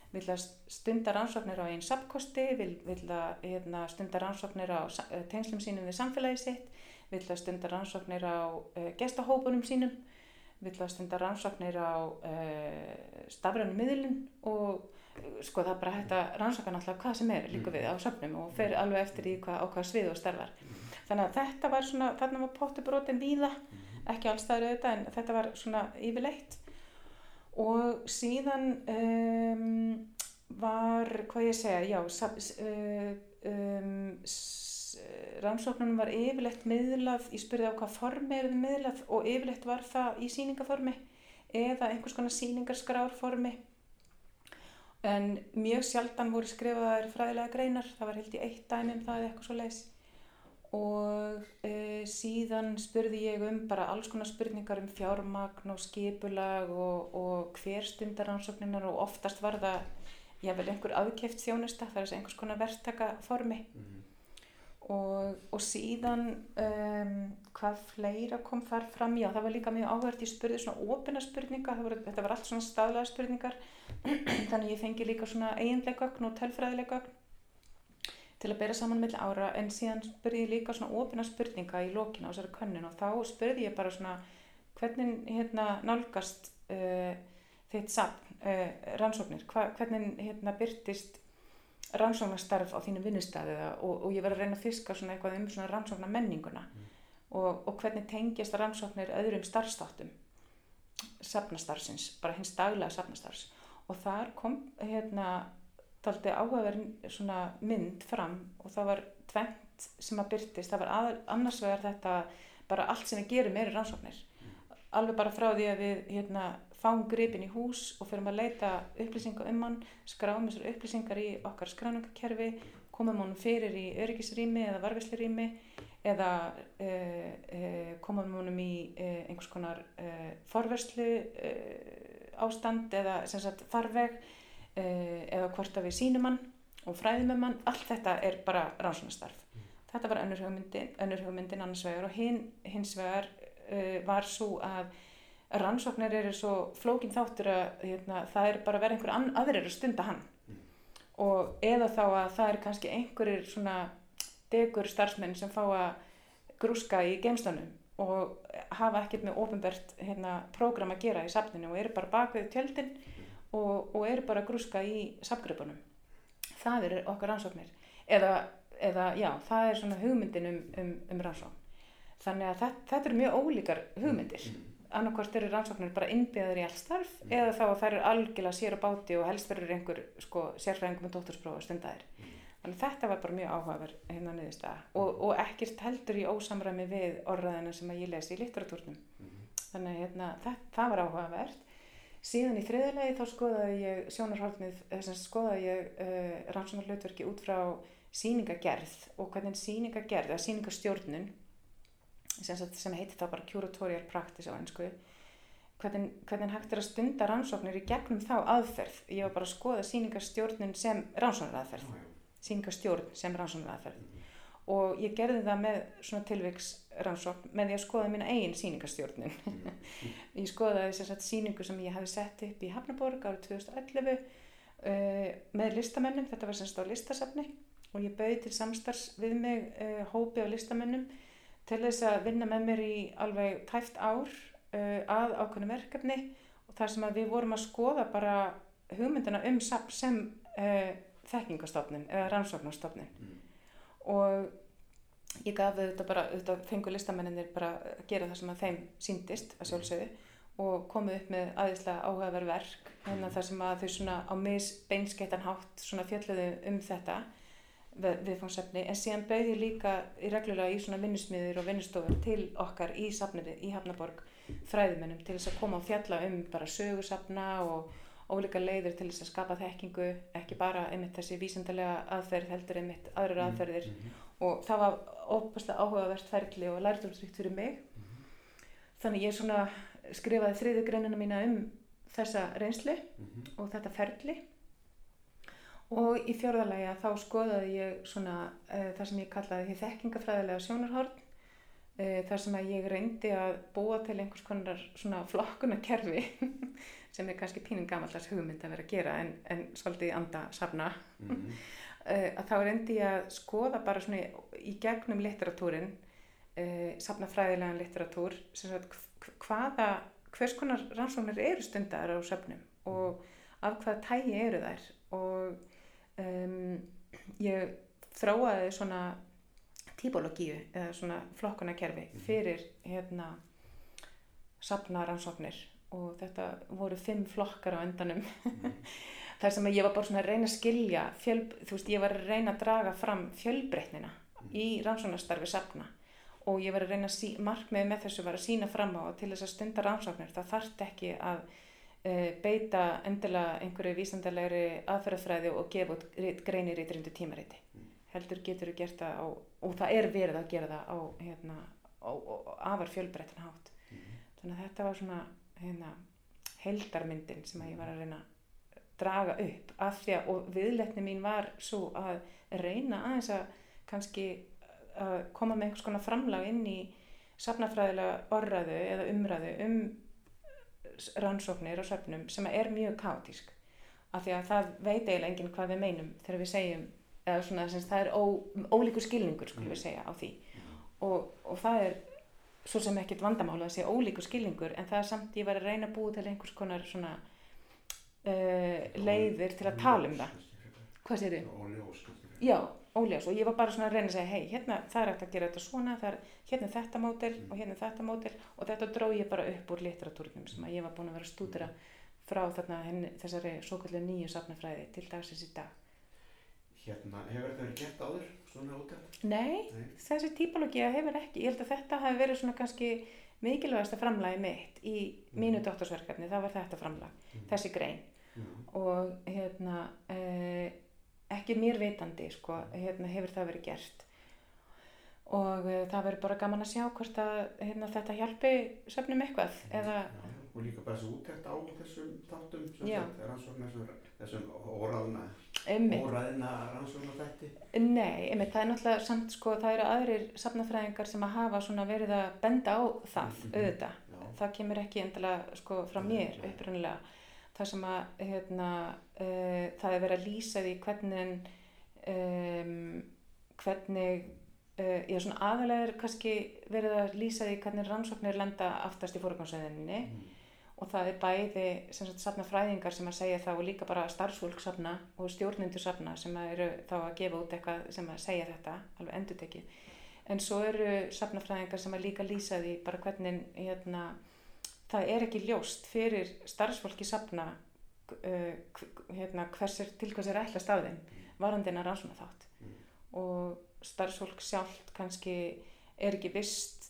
Vil það stunda rannsóknir á einn sapkosti, vil, vil það hérna, stunda rannsóknir á tengslum sínum við samfélagi sitt, vil það stunda rannsóknir á uh, gestahópunum sínum, vill að stunda rannsóknir á uh, stafrænum miðlun og sko það er bara hægt að rannsaka náttúrulega hvað sem er líka við á söfnum og fer alveg eftir í hvað, á hvað svið og starfar. Þannig að þetta var svona, þarna var pottubrótin víða, ekki allstaður auðvitað en þetta var svona yfirleitt. Og síðan um, var, hvað ég segja, já, um, rannsóknunum var yfirleitt miðlað, ég spurði á hvað formi er það miðlað og yfirleitt var það í síningaformi eða einhvers konar síningarskrárformi en mjög sjaldan voru skrifaðar fræðilega greinar, það var held í eitt dæmi um það eða eitthvað svo leis og e, síðan spurði ég um bara alls konar spurningar um fjármagn og skipulag og, og hver stundar rannsókninar og oftast var það jável einhver aðkeft þjónusta, það er einhvers konar verktaka formi mm -hmm. Og, og síðan um, hvað fleira kom þar fram, já það var líka mjög áhverð, ég spurði svona óbyrna spurninga, var, þetta var allt svona staðlega spurningar, þannig ég fengi líka svona eiginlega gögn og tölfræðilega gögn til að bera saman með ára en síðan spurði ég líka svona óbyrna spurninga í lókina á þessari könnun og þá spurði ég bara svona hvernig hérna nálgast uh, þitt sapn, uh, rannsóknir, Hva, hvernig hérna byrtist rannsóknarstarf á þínu vinnustæði og, og ég var að reyna að fiska svona eitthvað um svona rannsóknar menninguna mm. og, og hvernig tengjast rannsóknir öðrum starfstáttum safnastarfsins, bara hins daglega safnastarfs og þar kom hérna taldi áhugaverð svona mynd fram og það var tvent sem að byrtist, það var að, annars vegar þetta bara allt sem við gerum eru rannsóknir. Alveg bara frá því að við hérna fáum gripin í hús og fyrir að leita upplýsingar um hann, skráum þessar upplýsingar í okkar skráningakerfi, komum honum fyrir í öryggisrými eða varveslurými eða uh, uh, komum honum í uh, einhvers konar forverslu ástand eða sem sagt farveg eða hvort að við sínum hann og fræðum um hann, allt þetta er bara rannsóknastarf. Mm. Þetta var önnur hugmyndin, önnur hugmyndin annars vegar og hin, hins vegar var svo að rannsóknir eru svo flókin þáttur að hérna, það er bara vera einhver aðrir að stunda hann mm. og eða þá að það er kannski einhverjir svona degur starfsmenn sem fá að grúska í geimstunum og hafa ekkert með ofinbært hérna, prógram að gera í safninu og eru bara bakvið tjöldin og, og eru bara að grúska í safngripunum það eru okkar rannsóknir eða, eða já, það er svona hugmyndin um, um, um rannsókn þannig að þetta, þetta eru mjög ólíkar hugmyndir annarkvæmst eru rannsóknir bara innbyggðar í all starf mm. eða þá að það eru algjörlega sér á báti og helst verður einhver sko, sérfræðingum með dóttursprófa stundæðir. Mm. Þannig að þetta var bara mjög áhugaverð hérna niðurstaða og, og ekkert heldur í ósamræmi við orðaðina sem að ég lesi í litteratúrnum. Mhm. Þannig að hérna, það, það var áhugavert. Síðan í þriðulegi þá skoðaði ég sjónarhaldnið, skoðaði ég uh, rannsóknar hlutverki út frá síningagerð og hvernig síningagerð, eða síningastjórnun, sem, sem heitir það bara curatorial practice á ennsku, hvernig, hvernig hægt er að stunda rannsóknir í gegnum þá aðferð. Ég var bara að skoða síningastjórnun sem já. síningastjórn sem rannsóknaraðferð og ég gerði það með svona tilviks rannsókn með því að skoða mína eigin síningastjórnun. ég skoðaði þess að síningu sem ég hafi sett upp í Hafnaborg árið 2011 uh, með listamennum, þetta var semst á listasafni. Og ég bauði til samstars við mig uh, hópi á listamennum til þess að vinna með mér í alveg tæft ár uh, að ákveðnu verkefni. Og þar sem að við vorum að skoða bara hugmyndina um safn sem þekkingastofnun eða rannsóknarstofnun. Mm. og ég gaf þetta bara, þetta fengu listamenninir bara að gera það sem að þeim síndist að sjálfsögðu og komu upp með aðeinslega áhugaverð verk hérna þar sem að þau svona á mis beinskeitan hátt svona fjalluðu um þetta við- viðfangsefni. En síðan bauð ég líka í reglulega í svona vinnusmiður og vinnustofur til okkar í safnið í Hafnaborg fræðimennum til þess að koma og fjalla um bara sögursafna og ólíka leiðir til þess að skapa þekkingu ekki bara einmitt þessi vísindalega aðferð heldur einmitt aðrar aðferðir. Mhm. og það var óbúslega áhugavert ferli og lærdómsríkt fyrir mig þannig ég svona skrifaði þriðu greinina mína um þessa reynslu Mhm. og þetta ferli og í fjórðalega þá skoðaði ég svona uh, það sem ég kallaði því þekkingafræðilega sjónarhorn uh, þar sem að ég reyndi að búa til einhvers konar svona flokkunarkerfi sem er kannski pínum gamallars hugmynd að vera að gera en, en svolítið í anda safna Mhm. uh, að þá reyndi ég að skoða bara svona í- gegnum litteratúrin uh, safnafræðilegan litteratúr sem sagt hv- hvaða hvers konar rannsóknir eru stundar á söfnum og af hvaða tægi eru þær. Og um, ég þróaði svona típologíu eða svona flokkunarkerfi fyrir hérna safna rannsóknir og þetta voru fimm flokkar á endanum þar sem ég var bara svona að reyna að skilja fjöl, þú veist, ég var að reyna að draga fram fjölbreytnina í rannsóknarstarfi safna. Og ég var að reyna að markmiði með þessu var að sína fram á til þess að stunda rannsóknir þá þarf ekki að uh, beita endilega einhverju vísandalegri aðferðafræði og gefa út greinir í drindu tímariti. Heldur getur þú gert það á, og það er verið að gera það á, hérna, á, á, afar fjölbreyttan hátt. Þannig að þetta var svona hérna, heldarmyndin sem ég var að reyna draga upp af því að og viðletni mín var svo að reyna aðeins að kannski að koma með einhvers konar framlag inn í safnafræðilega orraðu eða umræðu um rannsóknir og söfnum sem er mjög kátísk. Af því að það veit eiginlega enginn hvað við meinum þegar við segjum eða svona sem sagt, það er ó, ólíkur skilningur skulum við segja á því. Og, og það er svo sem ekkert vandamála að segja ólíkur skilningur en það er samt ég var að reyna að búa til einhvers konar svona uh, leiðir til að tala um það hvað sér þið? Óljós. Já, óljós og ég var bara svona að reyna að segja hei, hérna það er hægt að gera þetta svona er, hérna þetta mótel og hérna þetta mótel og þetta dró ég bara upp úr literatúrnum sem að ég var búin að vera að stúdira frá þarna henni, þessari svo kallu nýju safnafræði til dagsins í dag Hérna, hefur þetta verið gert áður, svona útætt? Nei, Nei. þessi típología hefur ekki, ég held að þetta hafi verið svona kannski mikilvægasta framlagi mitt í mínu doktorsverkefni, það var þetta framlag, þessi grein Mhm. og hérna eh, ekki mér vitandi sko, hérna hefur það verið gert og eh, það verður bara gaman að sjá hvort að hérna, þetta hjálpi söfnum eitthvað eða. Og líka bara þessu útækt á þessum þáttum, þessum, þessum óræðna, einmitt, óræðna rannsóknar þætti. nei, einmitt, það er náttúrulega samt sko, það eru aðrir safnafræðingar sem að hafa verið að benda á það, Mhm. auðvitað Já. það kemur ekki endilega sko frá mér upprunnilega það sem að hérna, uh, það er verið að lýsa því hvernig um, hvernig uh, já svona aðalega er kannski verið að lýsa því hvernig rannsóknir lenda aftast í fórgangsöðinni Mm. og það er bæði sem sagt safna fræðingar sem að segja það og líka bara starfsfólk safna og stjórnendur safna sem að eru þá að gefa út eitthvað sem að segja þetta alveg endur en svo eru safnafræðingar sem að líka lýsa því bara hvernig hérna, það er ekki ljóst fyrir starfsfólki safna uh, hérna, hvers er, til hvers er ætlast af þeim varandina rannsóna þátt Mm. og starfsfólk sjálft kannski er ekki vist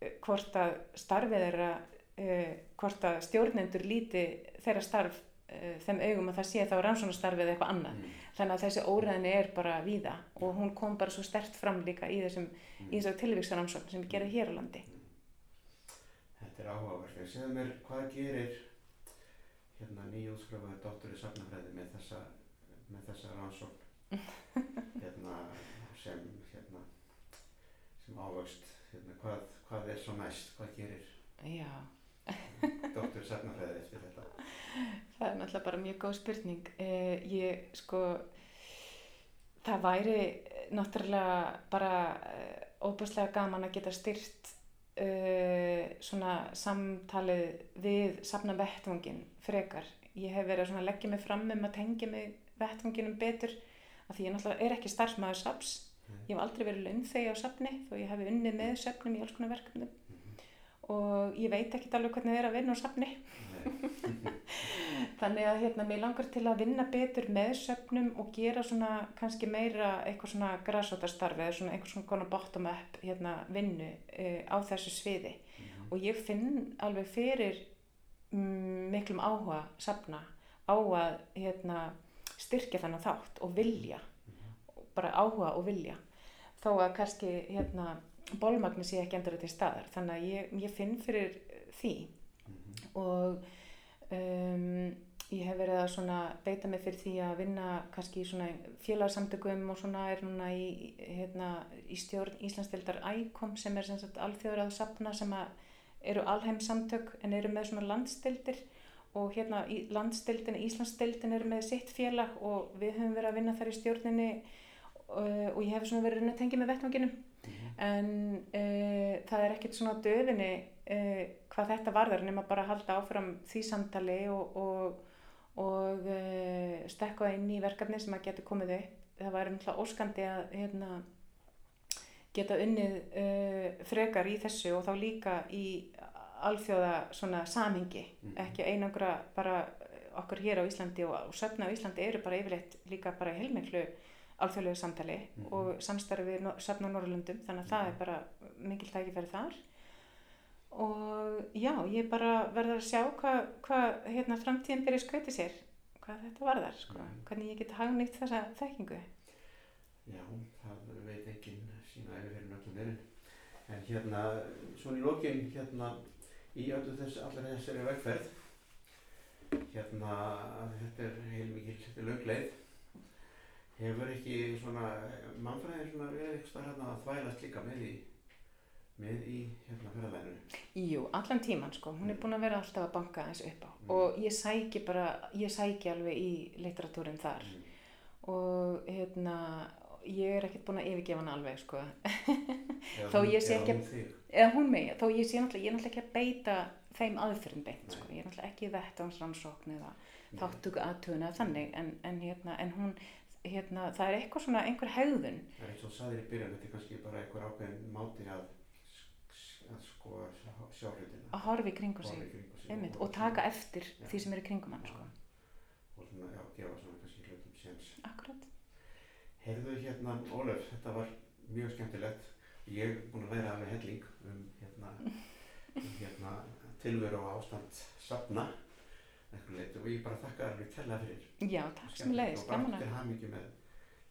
eh, hvort að starfið þeirra uh, hvort að stjórnendur líti þeirra starf uh, þeim augum að það sé þá rannsónastarfið eða eitthvað annað Mm. þannig að þessi óræðinni er bara víða og hún kom bara svo stert fram líka í þessum Mm. tilvíksaransókn sem ég gerði hér á landi Þetta er áhugavert. Segðu mér, hvað gerir hérna nýjútskrifaður doktor í safnafræði með þessa, með þessa rannsókn hérna, sem, hérna, sem ávöxt? Hérna, hvað, hvað er svo næst? Hvað gerir doktor í safnafræði eftir þetta? það er náttúrulega bara mjög góð spurning eh, ég sko það væri náttúrulega bara eh, óbúslega gaman að geta styrt uh, svona samtalið við safna vettvangin frekar. Ég hef verið að leggja mig fram um að tengja mig vettvanginum betur af því ég náttúrulega er ekki starfsmæður saps. Ég hef aldrei verið launþegi á safni þó ég hef unnið með söfnum í alls konar verkefnum og ég veit ekki alveg hvernig það er að vinna á safni. Þannig að hérna, mér langar til að vinna betur með söfnum og gera svona kannski meira eitthvað svona græsótastarfi eða svona svona konar bottom up hérna, vinnu uh, á þessu sviði. Mhm. og ég finn alveg fyrir mm, miklum áhuga safna á að hérna, styrkja þannig þátt og vilja. Bara áhuga og vilja. Þó að kannski hérna, bólmagni sé ekki endur til staðar. Þannig að ég, ég finn fyrir því. Mhm. og um, ég hef verið að svona beita mig fyrir því að vinna kannski í svona félagsamtökum og svona er núna í, hérna, í stjórn Íslandsdeildar ICOM sem er sem sagt alþjóður að sapna sem að eru alheimsamtök en eru með svona landsdeildir og hérna í landsdeildin, Íslandsdeildin eru með sitt félag og við höfum verið að vinna þar í stjórninni uh, og ég hef svona verið að tengja með vettvanginum Mhm. en uh, það er ekkert svona döfinni uh, hvað þetta varðar nema bara að halda áfram því samtali og, og, og uh, stekka inn í verkefni sem að geta komið upp. Það væri náttúrulega óskandi að hérna, geta unnið uh, frekar í þessu og þá líka í alþjóða svona samhengi, Mhm. ekki einangra bara okkur hér á Íslandi og, og söfna á Íslandi eru bara yfirleitt líka bara heilmiklu alþjóðlegu samtali Mhm. og samstarfi við no- söfn á Norrlundum þannig að það Mhm. er bara mikil tækifæri þar og já, ég bara verður að sjá hvað hva, hérna, framtíðin byrja skauti sér hvað þetta varðar, sko. Mhm. hvernig ég get hagnýtt þessa þekkingu Já, það veit enginn sína yfir fyrir nöllum verið. En hérna, svona í lokin, hérna, í öllu þess, allir þessari vegferð, hérna, þetta er heilmikil, þetta er lögleið, hefur ekki svona, mannfræðin svona verið eitthvað hérna að þvælast líka með í, með í, hérna, ferðalæninu. Jú, allan tíman sko, hún er búin að vera alltaf að banka eins upp á Mm. og ég sæki bara, ég sæki alveg í literatúrin þar Mm. og hérna, ég er ekkert búin að yfirgefa hana alveg sko, Eða Þó hún- ég sé ekki- þig. eða hún megi, þó ég sé náttúrulega, ég er náttúrulega ekki að beita þeim aðferðin beint sko, ég er náttúrulega ekki eða Nei. þáttöku aðtögun eða þannig en, en hérna, en hún, hérna, það er eitthvað svona, einhver hegðun að, sko sjá- hlutina. að horfa í kringu sig, kringum sig einmitt, og og taka eftir Já. því sem er í kringum hann sko, og svona, já, gefa svona kannski hlutum séns. akkurat. Heyrðu hérna, Ólaf, þetta var mjög skemmtilegt. Ég er búin að læra alveg helling um hérna, um, hérna tilveru og ástand safna og ég bara þakka þér alveg kærlega fyrir. Já, takk sem leiðis, og gaman bara að, til hamingju með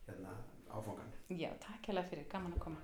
hérna áfangan. já, takk hérlega fyrir, gaman að koma.